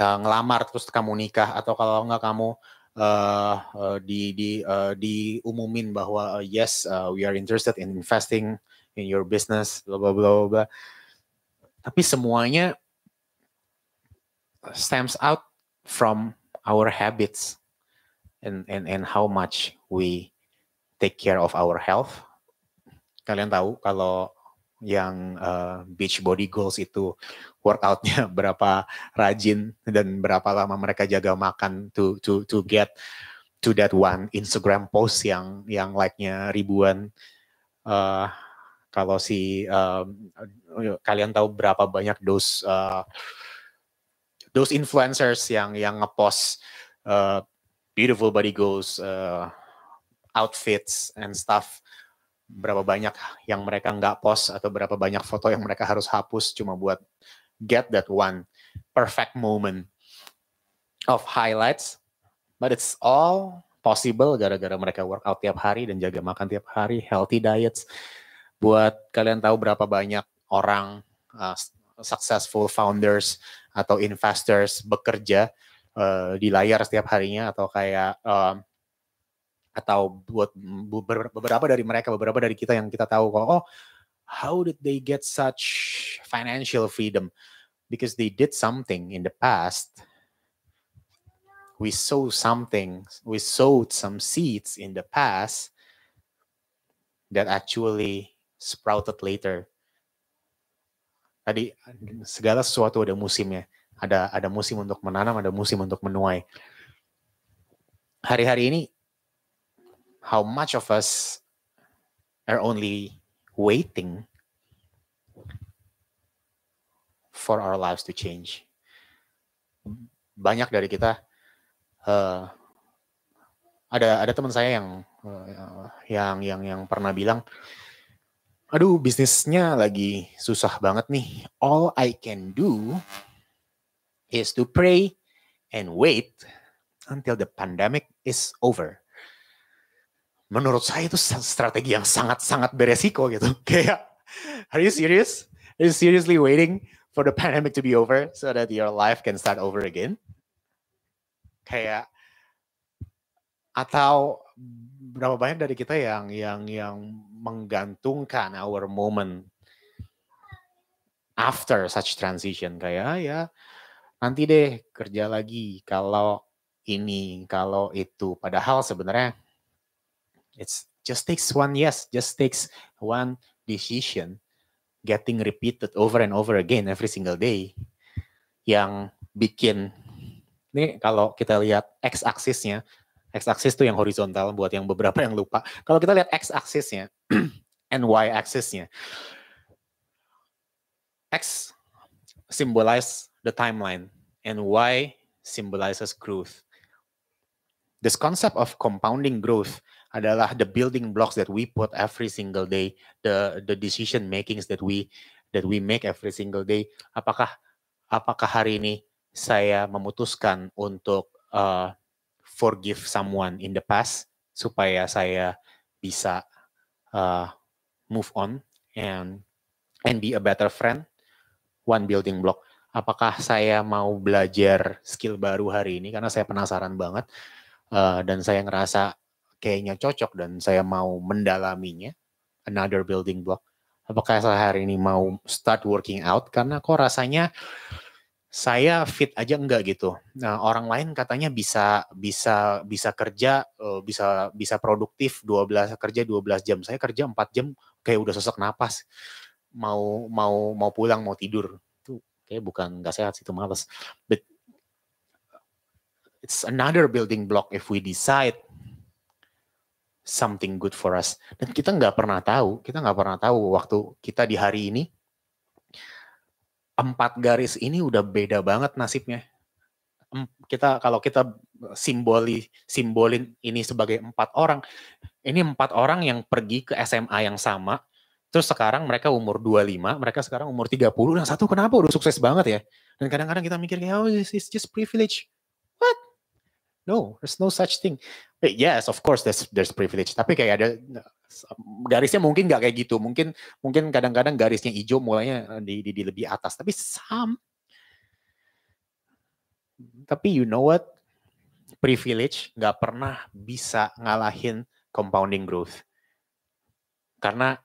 uh, ngelamar terus kamu nikah atau kalau nggak kamu uh, di di uh, diumumin bahwa uh, yes uh, we are interested in investing in your business bla bla bla bla tapi semuanya stems out from our habits and and and how much we take care of our health. Kalian tahu kalau yang uh, beach body goals itu workoutnya berapa rajin dan berapa lama mereka jaga makan to to to get to that one Instagram post yang yang like-nya ribuan. Uh, kalau si uh, kalian tahu berapa banyak those uh, those influencers yang yang ngepost uh, beautiful body goals uh, outfits and stuff berapa banyak yang mereka nggak post atau berapa banyak foto yang mereka harus hapus cuma buat get that one perfect moment of highlights. But it's all possible gara-gara mereka workout tiap hari dan jaga makan tiap hari healthy diets. Buat kalian tahu berapa banyak orang uh, successful founders atau investors bekerja uh, di layar setiap harinya atau kayak um, atau buat beberapa dari mereka beberapa dari kita yang kita tahu kok oh how did they get such financial freedom? Because they did something in the past. We sow something we sowed some seeds in the past that actually sprouted later. Tadi segala sesuatu ada musimnya. Ada ada musim untuk menanam ada musim untuk menuai. Hari-hari ini how much of us are only waiting for our lives to change. Banyak dari kita uh, ada ada teman saya yang uh, yang yang yang pernah bilang, aduh bisnisnya lagi susah banget nih. All I can do is to pray and wait until the pandemic is over menurut saya itu strategi yang sangat-sangat beresiko gitu. Kayak, are you serious? Are you seriously waiting for the pandemic to be over so that your life can start over again? Kayak, atau berapa banyak dari kita yang yang yang menggantungkan our moment after such transition kayak ah, ya nanti deh kerja lagi kalau ini kalau itu padahal sebenarnya It's just takes one yes, just takes one decision getting repeated over and over again every single day yang bikin ini kalau kita lihat x aksisnya x aksis itu yang horizontal buat yang beberapa yang lupa. Kalau kita lihat x aksisnya and y aksisnya x symbolize the timeline and y symbolizes growth. This concept of compounding growth adalah the building blocks that we put every single day, the the decision makings that we that we make every single day. Apakah apakah hari ini saya memutuskan untuk uh, forgive someone in the past supaya saya bisa uh, move on and and be a better friend? One building block. Apakah saya mau belajar skill baru hari ini karena saya penasaran banget uh, dan saya ngerasa kayaknya cocok dan saya mau mendalaminya, another building block. Apakah saya hari ini mau start working out karena kok rasanya saya fit aja enggak gitu. Nah, orang lain katanya bisa bisa bisa kerja eh, bisa bisa produktif 12 kerja 12 jam. Saya kerja 4 jam kayak udah sesak napas. Mau mau mau pulang mau tidur. Itu kayak bukan enggak sehat sih itu males. But it's another building block if we decide something good for us. Dan kita nggak pernah tahu, kita nggak pernah tahu waktu kita di hari ini empat garis ini udah beda banget nasibnya. Kita kalau kita simboli simbolin ini sebagai empat orang, ini empat orang yang pergi ke SMA yang sama, terus sekarang mereka umur 25, mereka sekarang umur 30, yang satu kenapa udah sukses banget ya? Dan kadang-kadang kita mikir kayak, oh is just privilege. What? No, there's no such thing. Eh, yes, of course there's there's privilege. Tapi kayak ada garisnya mungkin nggak kayak gitu. Mungkin mungkin kadang-kadang garisnya hijau mulainya di, di, di lebih atas. Tapi some tapi you know what? Privilege nggak pernah bisa ngalahin compounding growth. Karena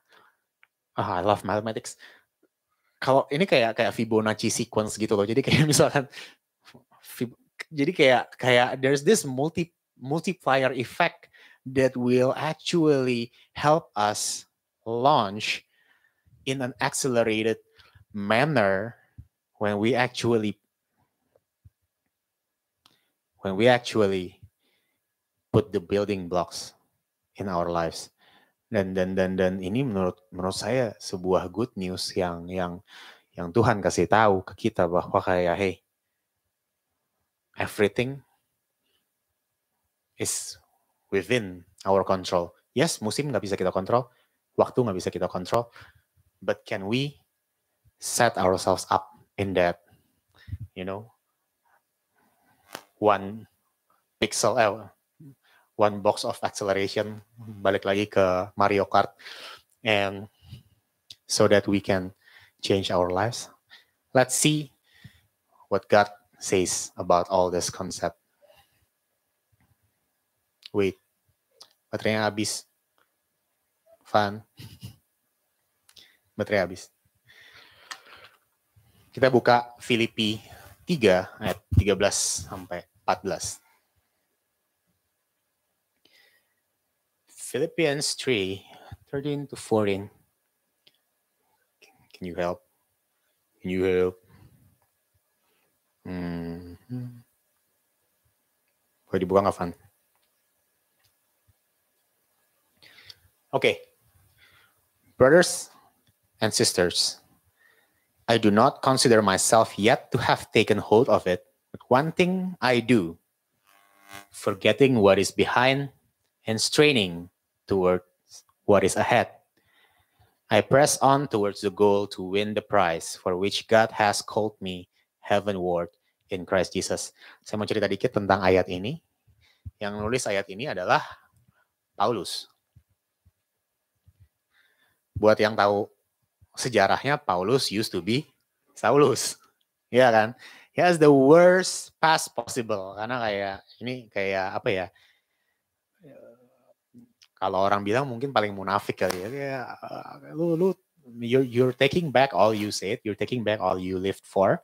oh, I love mathematics. Kalau ini kayak kayak Fibonacci sequence gitu loh. Jadi kayak misalkan jadi kayak kayak there's this multi multiplier effect that will actually help us launch in an accelerated manner when we actually when we actually put the building blocks in our lives. Dan dan dan dan ini menurut menurut saya sebuah good news yang yang yang Tuhan kasih tahu ke kita bahwa kayak hey everything is within our control. Yes, musim nggak bisa kita kontrol, waktu nggak bisa kita kontrol, but can we set ourselves up in that, you know, one pixel, eh, one box of acceleration, balik lagi ke Mario Kart, and so that we can change our lives. let's see what God says about all this concept. Wait, baterainya habis. Fun. Baterai habis. Kita buka Filipi 3 ayat 13 sampai 14. Philippians 3, 13 to 14. Can you help? Can you help? Hmm. Boleh dibuka nggak, Van? Okay. Brothers and sisters, I do not consider myself yet to have taken hold of it, but one thing I do, forgetting what is behind and straining towards what is ahead. I press on towards the goal to win the prize for which God has called me heavenward in Christ Jesus. Saya mau cerita dikit tentang ayat ini. Yang nulis ayat ini adalah Paulus. Buat yang tahu sejarahnya, Paulus used to be Saulus. Ya kan? He has the worst past possible. Karena kayak, ini kayak apa ya, kalau orang bilang mungkin paling munafik kali ya. ya lu lu you're, you're taking back all you said, you're taking back all you lived for.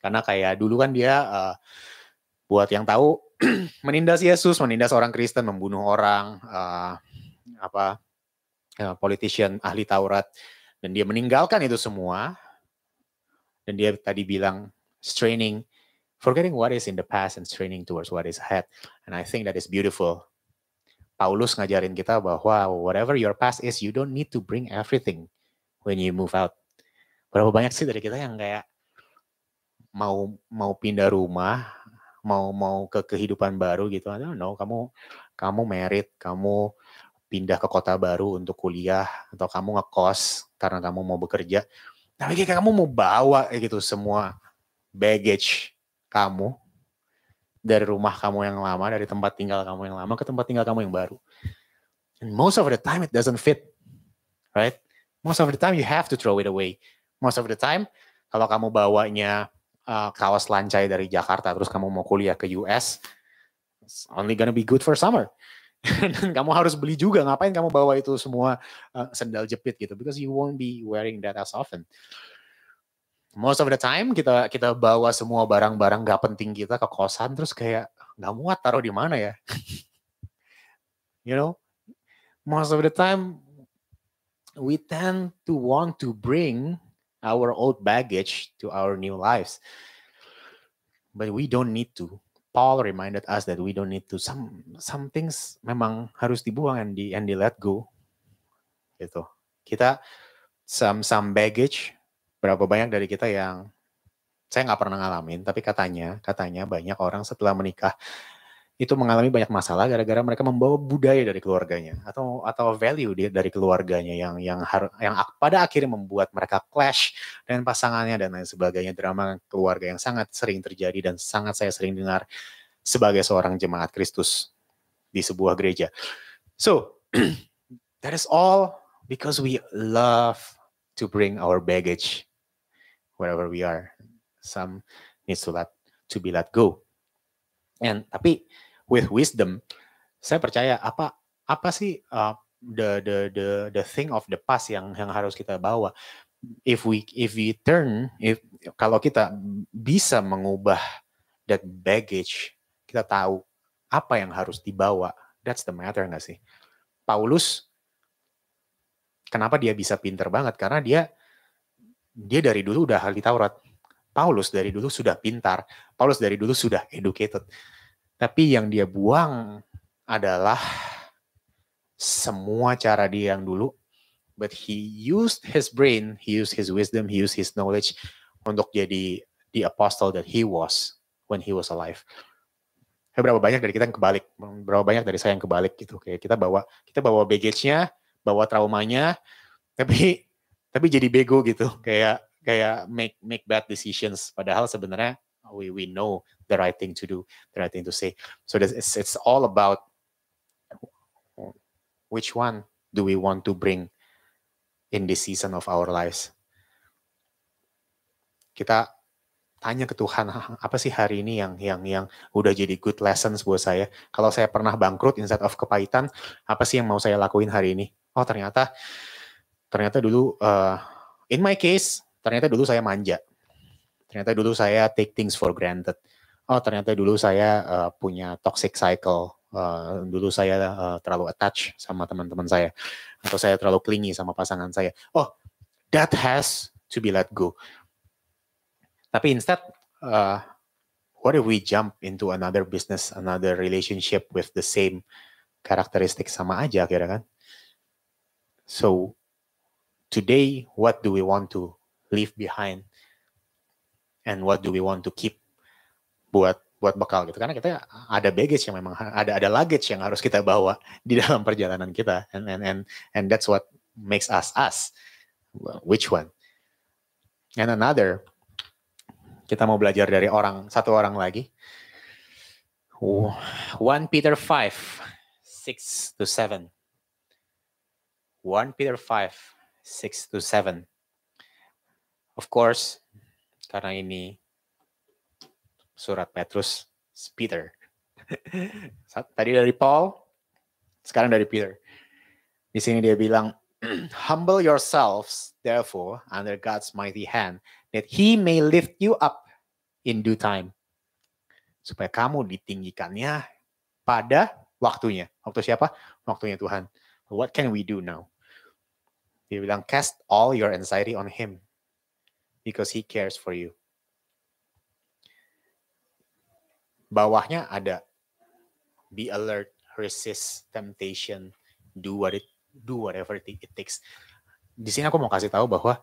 Karena kayak dulu kan dia uh, buat yang tahu menindas Yesus, menindas orang Kristen, membunuh orang, uh, apa uh, politician ahli Taurat, dan dia meninggalkan itu semua. Dan dia tadi bilang straining, forgetting what is in the past and straining towards what is ahead. And I think that is beautiful Paulus ngajarin kita bahwa whatever your past is, you don't need to bring everything when you move out. Berapa banyak sih dari kita yang kayak mau mau pindah rumah, mau mau ke kehidupan baru gitu. I don't know, kamu kamu merit, kamu pindah ke kota baru untuk kuliah atau kamu ngekos karena kamu mau bekerja. Tapi kayak kamu mau bawa gitu semua baggage kamu dari rumah kamu yang lama, dari tempat tinggal kamu yang lama ke tempat tinggal kamu yang baru. And most of the time it doesn't fit, right? Most of the time you have to throw it away. Most of the time kalau kamu bawanya uh, kaos lancai dari Jakarta terus kamu mau kuliah ke US, it's only gonna be good for summer. Kamu harus beli juga. Ngapain kamu bawa itu semua uh, sendal jepit gitu? Because you won't be wearing that as often most of the time kita kita bawa semua barang-barang gak penting kita ke kosan terus kayak nggak muat taruh di mana ya you know most of the time we tend to want to bring our old baggage to our new lives. But we don't need to. Paul reminded us that we don't need to. Some some things memang harus dibuang and di and di let go gitu. Kita some some baggage berapa banyak dari kita yang saya nggak pernah ngalamin, tapi katanya katanya banyak orang setelah menikah itu mengalami banyak masalah gara-gara mereka membawa budaya dari keluarganya atau atau value dari keluarganya yang yang har, yang pada akhirnya membuat mereka clash dengan pasangannya dan lain sebagainya drama keluarga yang sangat sering terjadi dan sangat saya sering dengar sebagai seorang jemaat Kristus di sebuah gereja. So that is all because we love to bring our baggage wherever we are. Some needs to let to be let go. And tapi with wisdom, saya percaya apa apa sih uh, the the the the thing of the past yang yang harus kita bawa. If we if we turn if kalau kita bisa mengubah that baggage, kita tahu apa yang harus dibawa. That's the matter nggak sih? Paulus kenapa dia bisa pinter banget? Karena dia dia dari dulu udah ahli Taurat. Paulus dari dulu sudah pintar. Paulus dari dulu sudah educated. Tapi yang dia buang adalah semua cara dia yang dulu. But he used his brain, he used his wisdom, he used his knowledge untuk jadi the apostle that he was when he was alive. Berapa banyak dari kita yang kebalik, berapa banyak dari saya yang kebalik gitu. Kayak kita bawa kita bawa baggage-nya, bawa traumanya, tapi tapi jadi bego gitu kayak kayak make make bad decisions padahal sebenarnya we we know the right thing to do the right thing to say. So it's it's all about which one do we want to bring in this season of our lives. Kita tanya ke Tuhan apa sih hari ini yang yang yang udah jadi good lessons buat saya? Kalau saya pernah bangkrut instead of kepahitan apa sih yang mau saya lakuin hari ini? Oh ternyata ternyata dulu uh, in my case ternyata dulu saya manja. Ternyata dulu saya take things for granted oh ternyata dulu saya uh, punya toxic cycle. Uh, dulu saya uh, terlalu attach sama teman-teman saya atau saya terlalu clingy sama pasangan saya. Oh that has to be let go. Tapi instead, uh, what if we jump into another business, another relationship with the same karakteristik sama aja kira kan? So today, what do we want to leave behind, and what do we want to keep buat buat bekal gitu? Karena kita ada baggage yang memang ada ada luggage yang harus kita bawa di dalam perjalanan kita, and and and and that's what makes us us. which one? And another Kita mau belajar dari orang satu orang lagi. 1 Peter 5 6 to 7. 1 Peter 5 6 to 7. Of course, karena ini surat Petrus, Peter. Tadi dari Paul, sekarang dari Peter. Di sini dia bilang, Humble yourselves, therefore, under God's mighty hand, that he may lift you up in due time. Supaya kamu ditinggikannya pada waktunya. Waktu siapa? Waktunya Tuhan. What can we do now? Dia bilang, cast all your anxiety on him because he cares for you. Bawahnya ada be alert, resist temptation, do what it do whatever it takes. Di sini aku mau kasih tahu bahwa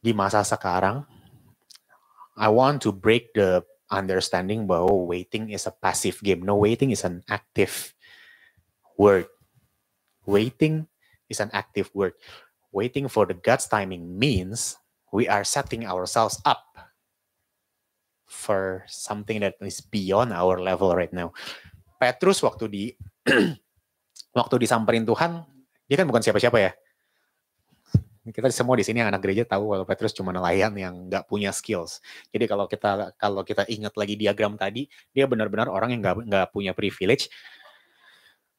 di masa sekarang, I want to break the understanding bahwa waiting is a passive game. No, waiting is an active word. Waiting is an active word. Waiting for the God's timing means we are setting ourselves up for something that is beyond our level right now. Petrus waktu di waktu disamperin Tuhan, dia kan bukan siapa-siapa ya kita semua di sini anak gereja tahu kalau Petrus cuma nelayan yang nggak punya skills. Jadi kalau kita kalau kita ingat lagi diagram tadi, dia benar-benar orang yang nggak nggak punya privilege.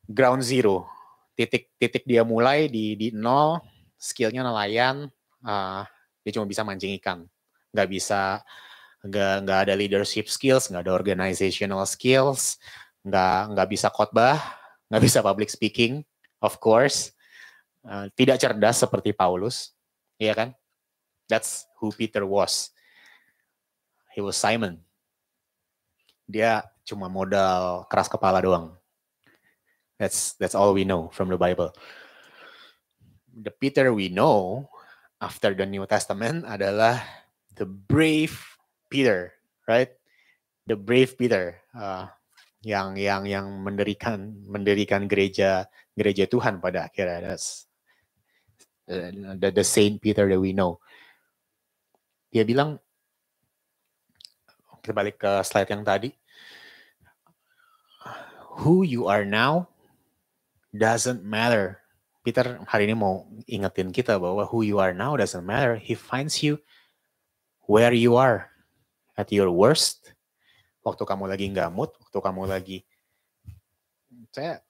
Ground zero, titik titik dia mulai di di nol, skillnya nelayan, uh, dia cuma bisa mancing ikan, nggak bisa nggak nggak ada leadership skills, nggak ada organizational skills, nggak nggak bisa khotbah, nggak bisa public speaking, of course Eh, tidak cerdas seperti Paulus, ya kan? That's who Peter was. He was Simon. Dia cuma modal keras kepala doang. That's that's all we know from the Bible. The Peter we know after the New Testament adalah the brave Peter, right? The brave Peter uh, yang yang yang mendirikan mendirikan gereja gereja Tuhan pada akhirnya. That's Uh, the, the Saint Peter that we know. Dia bilang, kita balik ke slide yang tadi, who you are now doesn't matter. Peter hari ini mau ingetin kita bahwa who you are now doesn't matter. He finds you where you are at your worst. Waktu kamu lagi nggak mood, waktu kamu lagi saya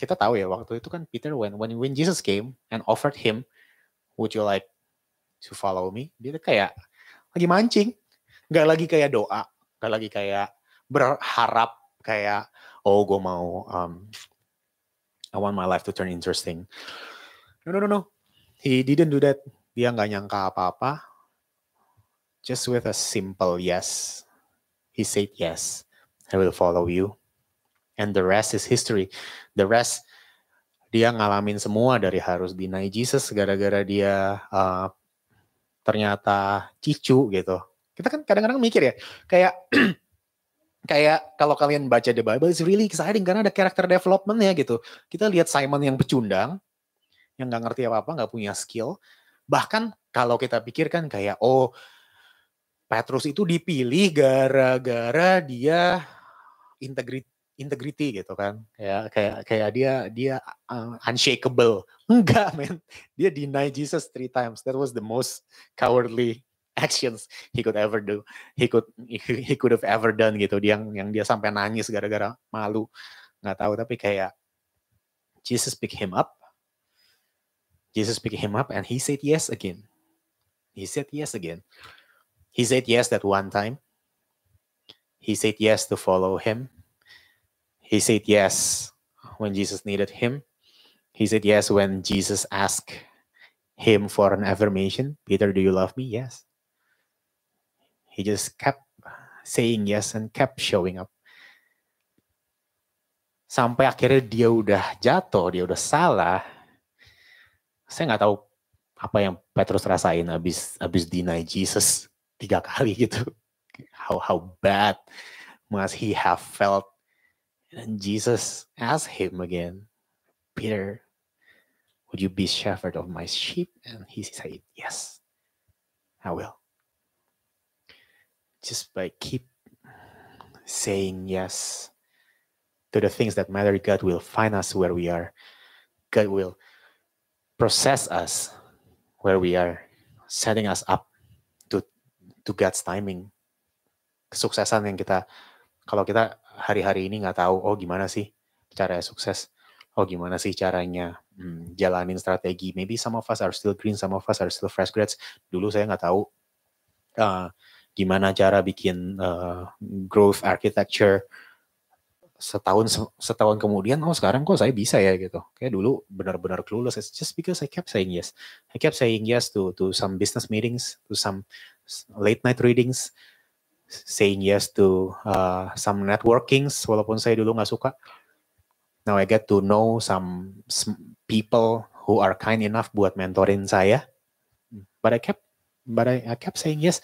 kita tahu ya waktu itu kan Peter when when when Jesus came and offered him, would you like to follow me? Dia kayak lagi mancing, nggak lagi kayak doa, nggak lagi kayak berharap kayak oh gue mau um, I want my life to turn interesting. No no no no, he didn't do that. Dia nggak nyangka apa-apa. Just with a simple yes, he said yes. I will follow you and the rest is history. The rest dia ngalamin semua dari harus deny Jesus gara-gara dia uh, ternyata cicu gitu. Kita kan kadang-kadang mikir ya, kayak kayak kalau kalian baca the Bible it's really exciting karena ada character development ya gitu. Kita lihat Simon yang pecundang, yang nggak ngerti apa-apa, nggak punya skill. Bahkan kalau kita pikirkan kayak oh Petrus itu dipilih gara-gara dia integritas integrity gitu kan. Kayak kayak kayak dia dia uh, unshakable enggak men. Dia deny Jesus three times. That was the most cowardly actions he could ever do. He could he could have ever done gitu. Dia yang yang dia sampai nangis gara-gara malu. Nggak tahu tapi kayak Jesus pick him up. Jesus pick him up and he said yes again. He said yes again he said yes that one time. He said yes to follow him. He said yes when Jesus needed him. He said yes when Jesus asked him for an affirmation. Peter do you love me? Yes. He just kept saying yes and kept showing up. Sampai akhirnya dia udah jatuh, dia udah salah. Saya nggak tahu apa yang Petrus rasain abis abis deny Jesus tiga kali gitu. How how bad must he have felt? And Jesus asked him again, Peter, would you be shepherd of my sheep? And he said, Yes, I will. Just by keep saying yes to the things that matter, God will find us where we are. God will process us where we are, setting us up to God's timing. Kesuksesan yang kita kalau kita hari-hari ini nggak tahu, oh gimana sih cara sukses, oh gimana sih caranya hmm, jalanin strategi. Maybe some of us are still green, some of us are still fresh grads. Dulu saya nggak tahu uh, gimana cara bikin uh, growth architecture setahun setahun kemudian oh sekarang kok saya bisa ya gitu kayak dulu benar-benar clueless It's just because I kept saying yes I kept saying yes to to some business meetings to some late night readings saying yes to uh, some networkings walaupun saya dulu nggak suka. Now I get to know some people who are kind enough buat mentorin saya. But I kept but I, I kept saying yes.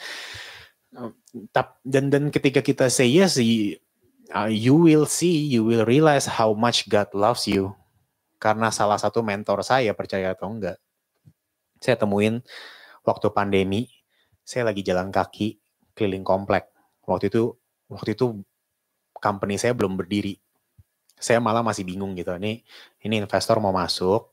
Dan dan ketika kita say yes uh, you will see, you will realize how much God loves you. Karena salah satu mentor saya, percaya atau enggak, saya temuin waktu pandemi, saya lagi jalan kaki keliling komplek. Waktu itu, waktu itu company saya belum berdiri. Saya malah masih bingung gitu. Ini, ini investor mau masuk,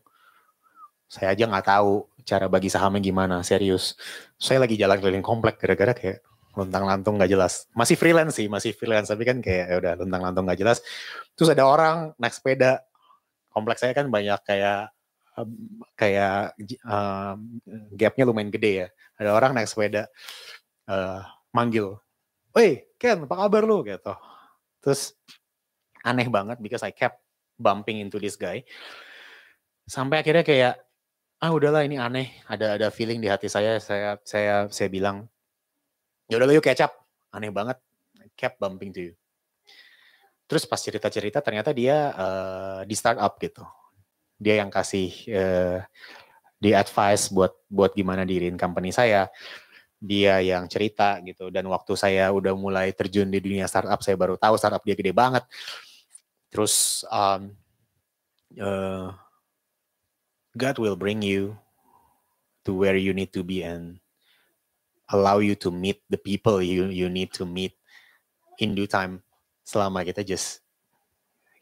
saya aja nggak tahu cara bagi sahamnya gimana, serius. Saya lagi jalan keliling komplek gara-gara kayak lontang lantung nggak jelas masih freelance sih masih freelance tapi kan kayak ya udah lontang lantung nggak jelas terus ada orang naik sepeda kompleks saya kan banyak kayak kayak uh, gapnya lumayan gede ya ada orang naik sepeda uh, manggil Woi Ken apa kabar lu? Gitu. Terus aneh banget because I kept bumping into this guy. Sampai akhirnya kayak ah udahlah ini aneh. Ada ada feeling di hati saya. Saya saya saya bilang ya udah yuk kecap aneh banget. Kept bumping to you. Terus pas cerita-cerita ternyata dia uh, di startup gitu. Dia yang kasih uh, di advice buat buat gimana dirin company saya. Dia yang cerita gitu. Dan waktu saya udah mulai terjun di dunia startup saya baru tahu startup dia gede banget. Terus um, uh, God will bring you to where you need to be and allow you to meet the people you you need to meet in due time. Selama kita just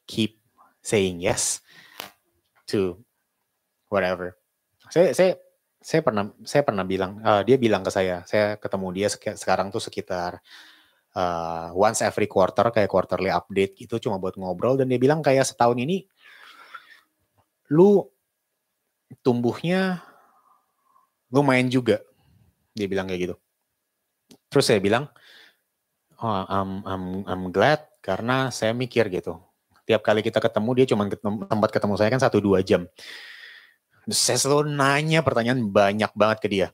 keep saying yes to whatever. Saya saya saya pernah saya pernah bilang uh, dia bilang ke saya saya ketemu dia sekarang tuh sekitar uh, once every quarter kayak quarterly update gitu cuma buat ngobrol dan dia bilang kayak setahun ini lu tumbuhnya lumayan juga dia bilang kayak gitu. Terus saya bilang, oh, I'm, I'm, I'm glad karena saya mikir gitu. Tiap kali kita ketemu dia cuma ketemu, tempat ketemu saya kan satu dua jam. Saya selalu nanya pertanyaan banyak banget ke dia.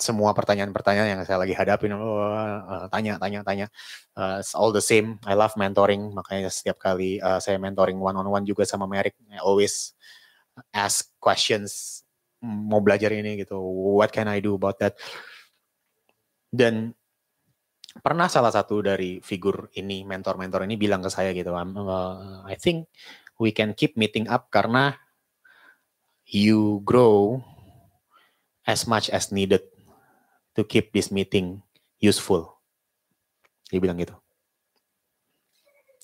Semua pertanyaan-pertanyaan yang saya lagi hadapin, oh, uh, tanya, tanya, tanya. Uh, all the same, I love mentoring. Makanya setiap kali uh, saya mentoring one on one juga sama Merrick, I always ask questions mau belajar ini gitu. What can I do about that? Dan pernah salah satu dari figur ini, mentor-mentor ini bilang ke saya gitu, I think we can keep meeting up karena you grow as much as needed to keep this meeting useful. Dia bilang gitu.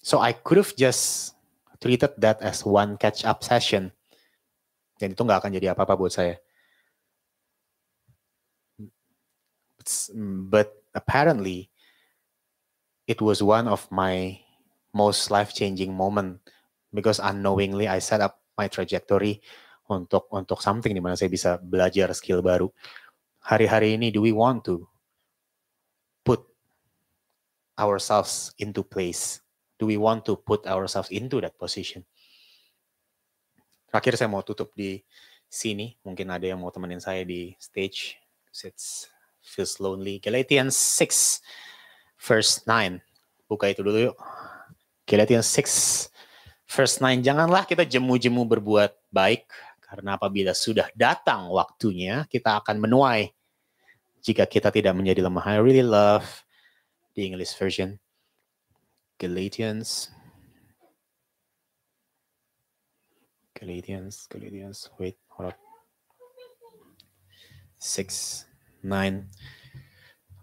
So I could have just treated that as one catch up session dan itu nggak akan jadi apa-apa buat saya. but apparently it was one of my most life-changing moment because unknowingly I set up my trajectory untuk untuk something di mana saya bisa belajar skill baru. Hari-hari ini do we want to put ourselves into place? Do we want to put ourselves into that position? Terakhir saya mau tutup di sini. Mungkin ada yang mau temenin saya di stage. It feels lonely. Galatians 6 verse 9. Buka itu dulu yuk. Galatians 6 verse 9. Janganlah kita jemu-jemu berbuat baik karena apabila sudah datang waktunya kita akan menuai jika kita tidak menjadi lemah. I really love the English version. Galatians Galatians, Galatians, wait, hold up. 6, 9.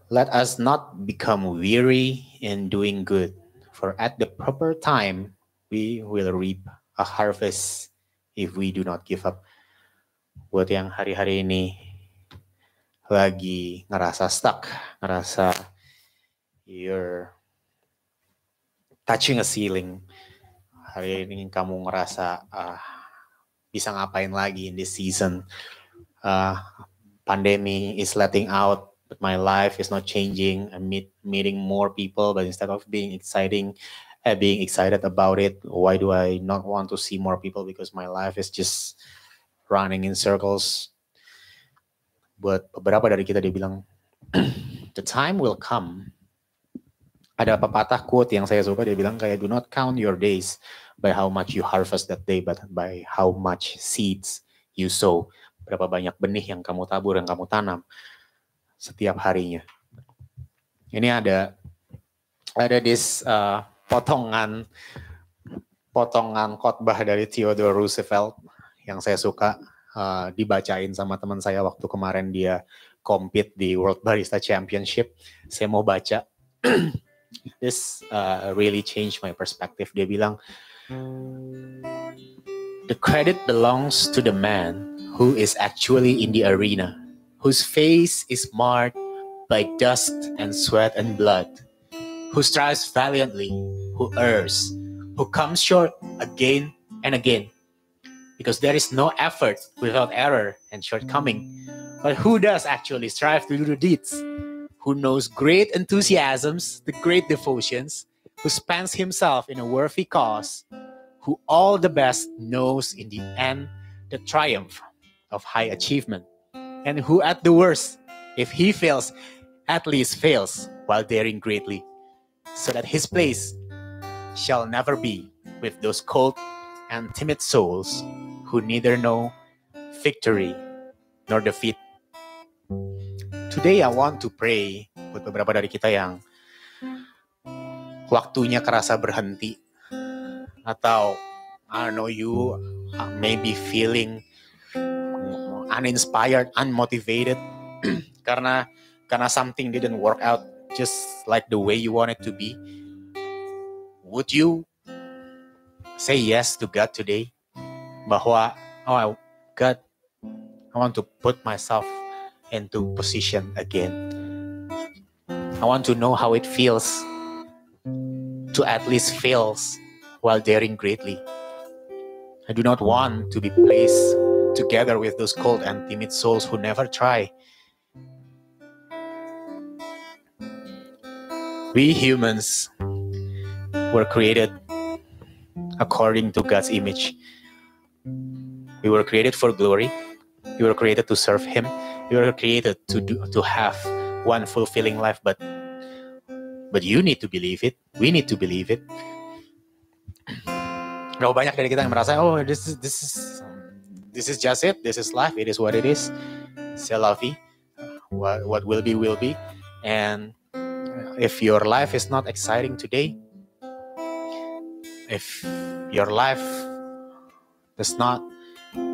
Let us not become weary in doing good, for at the proper time we will reap a harvest if we do not give up. Buat yang hari-hari ini lagi ngerasa stuck, ngerasa you're touching a ceiling. Hari ini kamu ngerasa ah, bisa ngapain lagi in this season. Uh, pandemic is letting out, but my life is not changing. I'm meet, meeting more people, but instead of being exciting, uh, being excited about it, why do I not want to see more people? Because my life is just running in circles. Buat beberapa dari kita dia bilang, the time will come. Ada pepatah quote yang saya suka dia bilang kayak do not count your days by how much you harvest that day, but by how much seeds you sow. Berapa banyak benih yang kamu tabur, yang kamu tanam setiap harinya. Ini ada ada this uh, potongan potongan khotbah dari Theodore Roosevelt yang saya suka uh, dibacain sama teman saya waktu kemarin dia compete di World Barista Championship. Saya mau baca. This uh, really changed my perspective. Dia bilang, the credit belongs to the man who is actually in the arena, whose face is marred by dust and sweat and blood, who strives valiantly, who errs, who comes short again and again. Because there is no effort without error and shortcoming. But who does actually strive to do the deeds? Who knows great enthusiasms, the great devotions, who spends himself in a worthy cause, who all the best knows in the end the triumph of high achievement, and who at the worst, if he fails, at least fails while daring greatly, so that his place shall never be with those cold and timid souls who neither know victory nor defeat. Today I want to pray buat beberapa dari kita yang waktunya kerasa berhenti. Atau I don't know you maybe feeling uninspired, unmotivated. Karena karena something didn't work out just like the way you want it to be. Would you say yes to God today? Bahwa oh God, I want to put myself into position again. I want to know how it feels to at least fail while daring greatly. I do not want to be placed together with those cold and timid souls who never try. We humans were created according to God's image. We were created for glory. We were created to serve Him. We were created to do, to have one fulfilling life. But But you need to believe it. We need to believe it. Berapa banyak dari kita yang merasa, oh this is this is this is just it. This is life. It is what it is. C'est la. What what will be will be. And if your life is not exciting today, if your life does not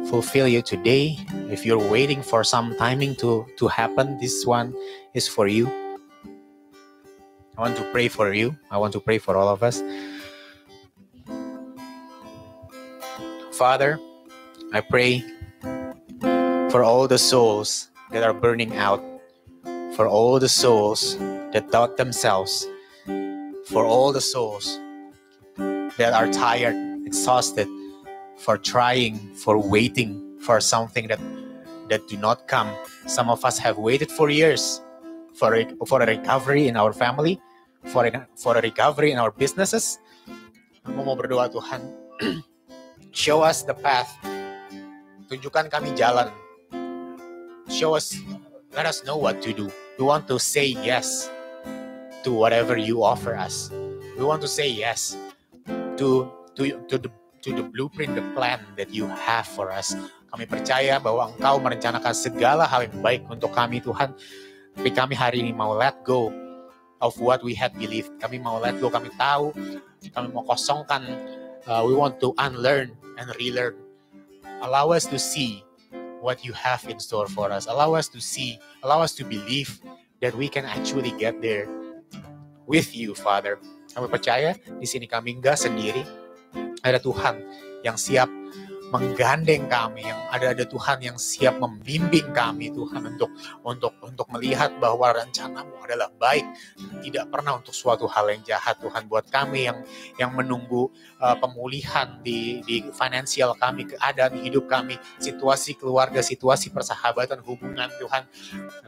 fulfill you today, if you're waiting for some timing to to happen, this one is for you. I want to pray for you. I want to pray for all of us. Father, I pray for all the souls that are burning out for all the souls that doubt themselves, for all the souls that are tired, exhausted, for trying, for waiting for something that that do not come. Some of us have waited for years for a, for a recovery in our family, for a, for a recovery in our businesses. Berdoa Tuhan, show us the path. Tunjukkan kami jalan. Show us, let us know what to do. We want to say yes to whatever you offer us. We want to say yes to to to the to the blueprint, the plan that you have for us. Kami percaya bahwa Engkau merencanakan segala hal yang baik untuk kami Tuhan. Tapi kami hari ini mau let go of what we had believed. Kami mau let go, kami tahu, kami mau kosongkan. Uh, we want to unlearn and relearn. Allow us to see what you have in store for us. Allow us to see, allow us to believe that we can actually get there with you, Father. Kami percaya di sini kami enggak sendiri. Ada Tuhan yang siap menggandeng kami yang ada ada Tuhan yang siap membimbing kami Tuhan untuk untuk untuk melihat bahwa rencanamu adalah baik tidak pernah untuk suatu hal yang jahat Tuhan buat kami yang yang menunggu uh, pemulihan di di finansial kami keadaan hidup kami situasi keluarga situasi persahabatan hubungan Tuhan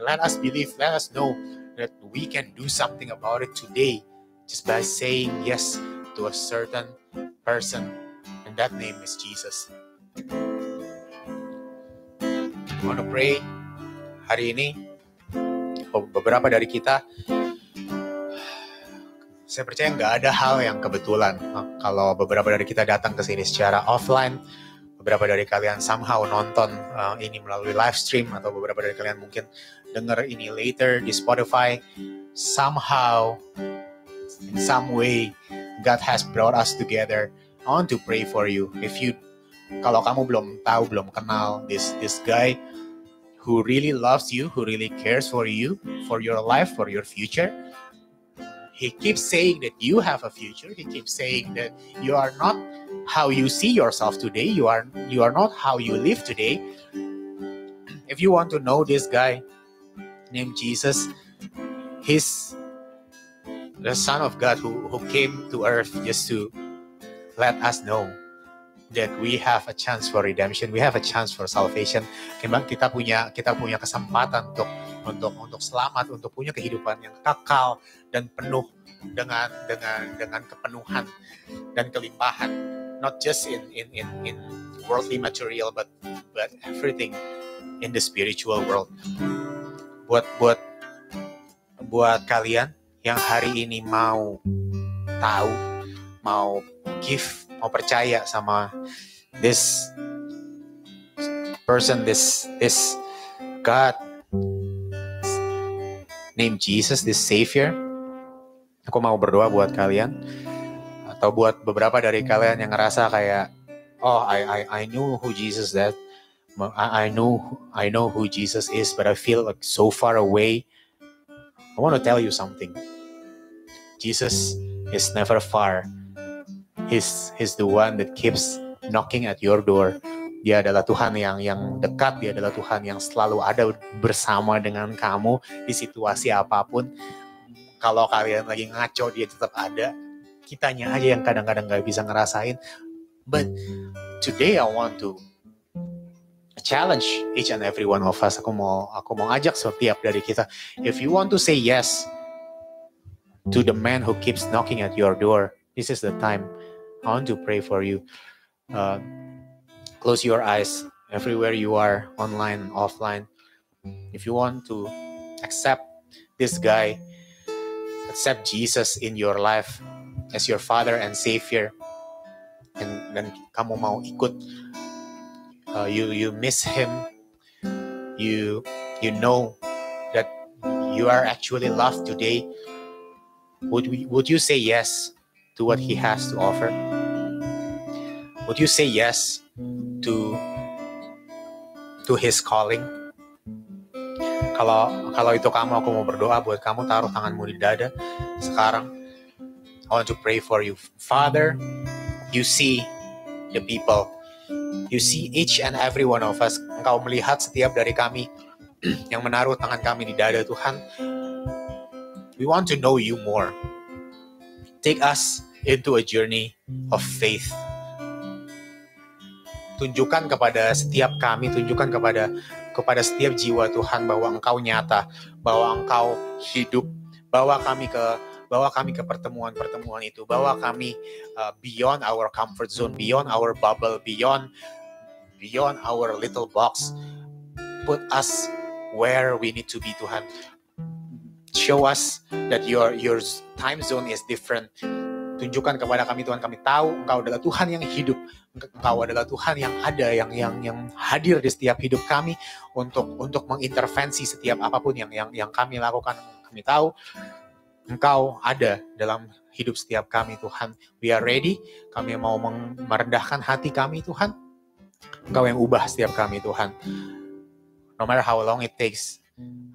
let us believe let us know that we can do something about it today just by saying yes to a certain person and that name is Jesus. I want to pray hari ini? Beberapa dari kita saya percaya nggak ada hal yang kebetulan kalau beberapa dari kita datang ke sini secara offline beberapa dari kalian somehow nonton uh, ini melalui live stream atau beberapa dari kalian mungkin dengar ini later di Spotify. Somehow in some way God has brought us together. I want to pray for you. If you kalau kamu belum tahu belum kenal this this guy who really loves you who really cares for you for your life for your future he keeps saying that you have a future. He keeps saying that you are not how you see yourself today. You are you are not how you live today. If you want to know this guy named jesus he's the son of god who, who came to earth just to let us know that we have a chance for redemption, we have a chance for salvation. Kita punya kita punya kesempatan untuk untuk untuk selamat, untuk punya kehidupan yang kekal dan penuh dengan dengan dengan kepenuhan dan kelimpahan. Not just in in in in worldly material, but but everything in the spiritual world. Buat buat buat kalian yang hari ini mau tahu, mau give mau percaya sama this person, this this God named Jesus, this Savior. Aku mau berdoa buat kalian atau buat beberapa dari kalian yang ngerasa kayak oh I I I knew who Jesus that I, I know I know who Jesus is but I feel like so far away. I want to tell you something. Jesus is never far. He's He's the one that keeps knocking at your door. Dia adalah Tuhan yang yang dekat, dia adalah Tuhan yang selalu ada bersama dengan kamu di situasi apa pun. Kalau kalian lagi ngaco, dia tetap ada. Kitanya aja yang kadang-kadang gak bisa ngerasain. But today I want to challenge each and every one of us. Aku mau aku mau ajak setiap dari kita. If you want to say yes to the man who keeps knocking at your door, this is the time I want to pray for you. Uh, close your eyes everywhere you are, online and offline. If you want to accept this guy, accept Jesus in your life as your Father and Savior, and then kamu mau ikut, uh, you you miss him, you you know that you are actually loved today. Would we, would you say yes to what he has to offer? Would you say yes to to his calling? Kalau kalau itu kamu aku mau berdoa buat kamu taruh tanganmu di dada sekarang. I want to pray for you. Father, you see the people. You see each and every one of us. Engkau melihat setiap dari kami yang menaruh tangan kami di dada Tuhan. We want to know you more. Take us into a journey of faith. Tunjukkan kepada setiap kami, tunjukkan kepada kepada setiap jiwa Tuhan bahwa Engkau nyata, bahwa Engkau hidup, bawa kami ke bawa kami ke pertemuan-pertemuan itu, bawa kami uh, beyond our comfort zone, beyond our bubble, beyond beyond our little box. Put us where we need to be, Tuhan. Show us that your your time zone is different. Tunjukkan kepada kami Tuhan, kami tahu Engkau adalah Tuhan yang hidup. Engkau adalah Tuhan yang ada, yang yang yang hadir di setiap hidup kami untuk untuk mengintervensi setiap apa pun yang yang yang kami lakukan. Kami tahu Engkau ada dalam hidup setiap kami Tuhan. We are ready. Kami mau merendahkan hati kami Tuhan. Engkau yang ubah setiap kami Tuhan. No matter how long it takes,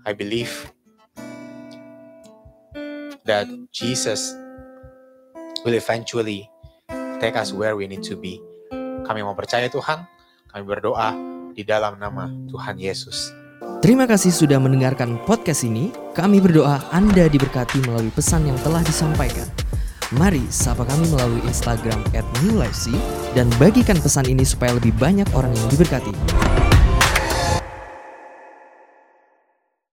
I believe that Jesus will eventually take us where we need to be. Kami mau percaya Tuhan. Kami berdoa di dalam nama Tuhan Yesus. Terima kasih sudah mendengarkan podcast ini. Kami berdoa Anda diberkati melalui pesan yang telah disampaikan. Mari sapa kami melalui Instagram @newlifec dan bagikan pesan ini supaya lebih banyak orang yang diberkati.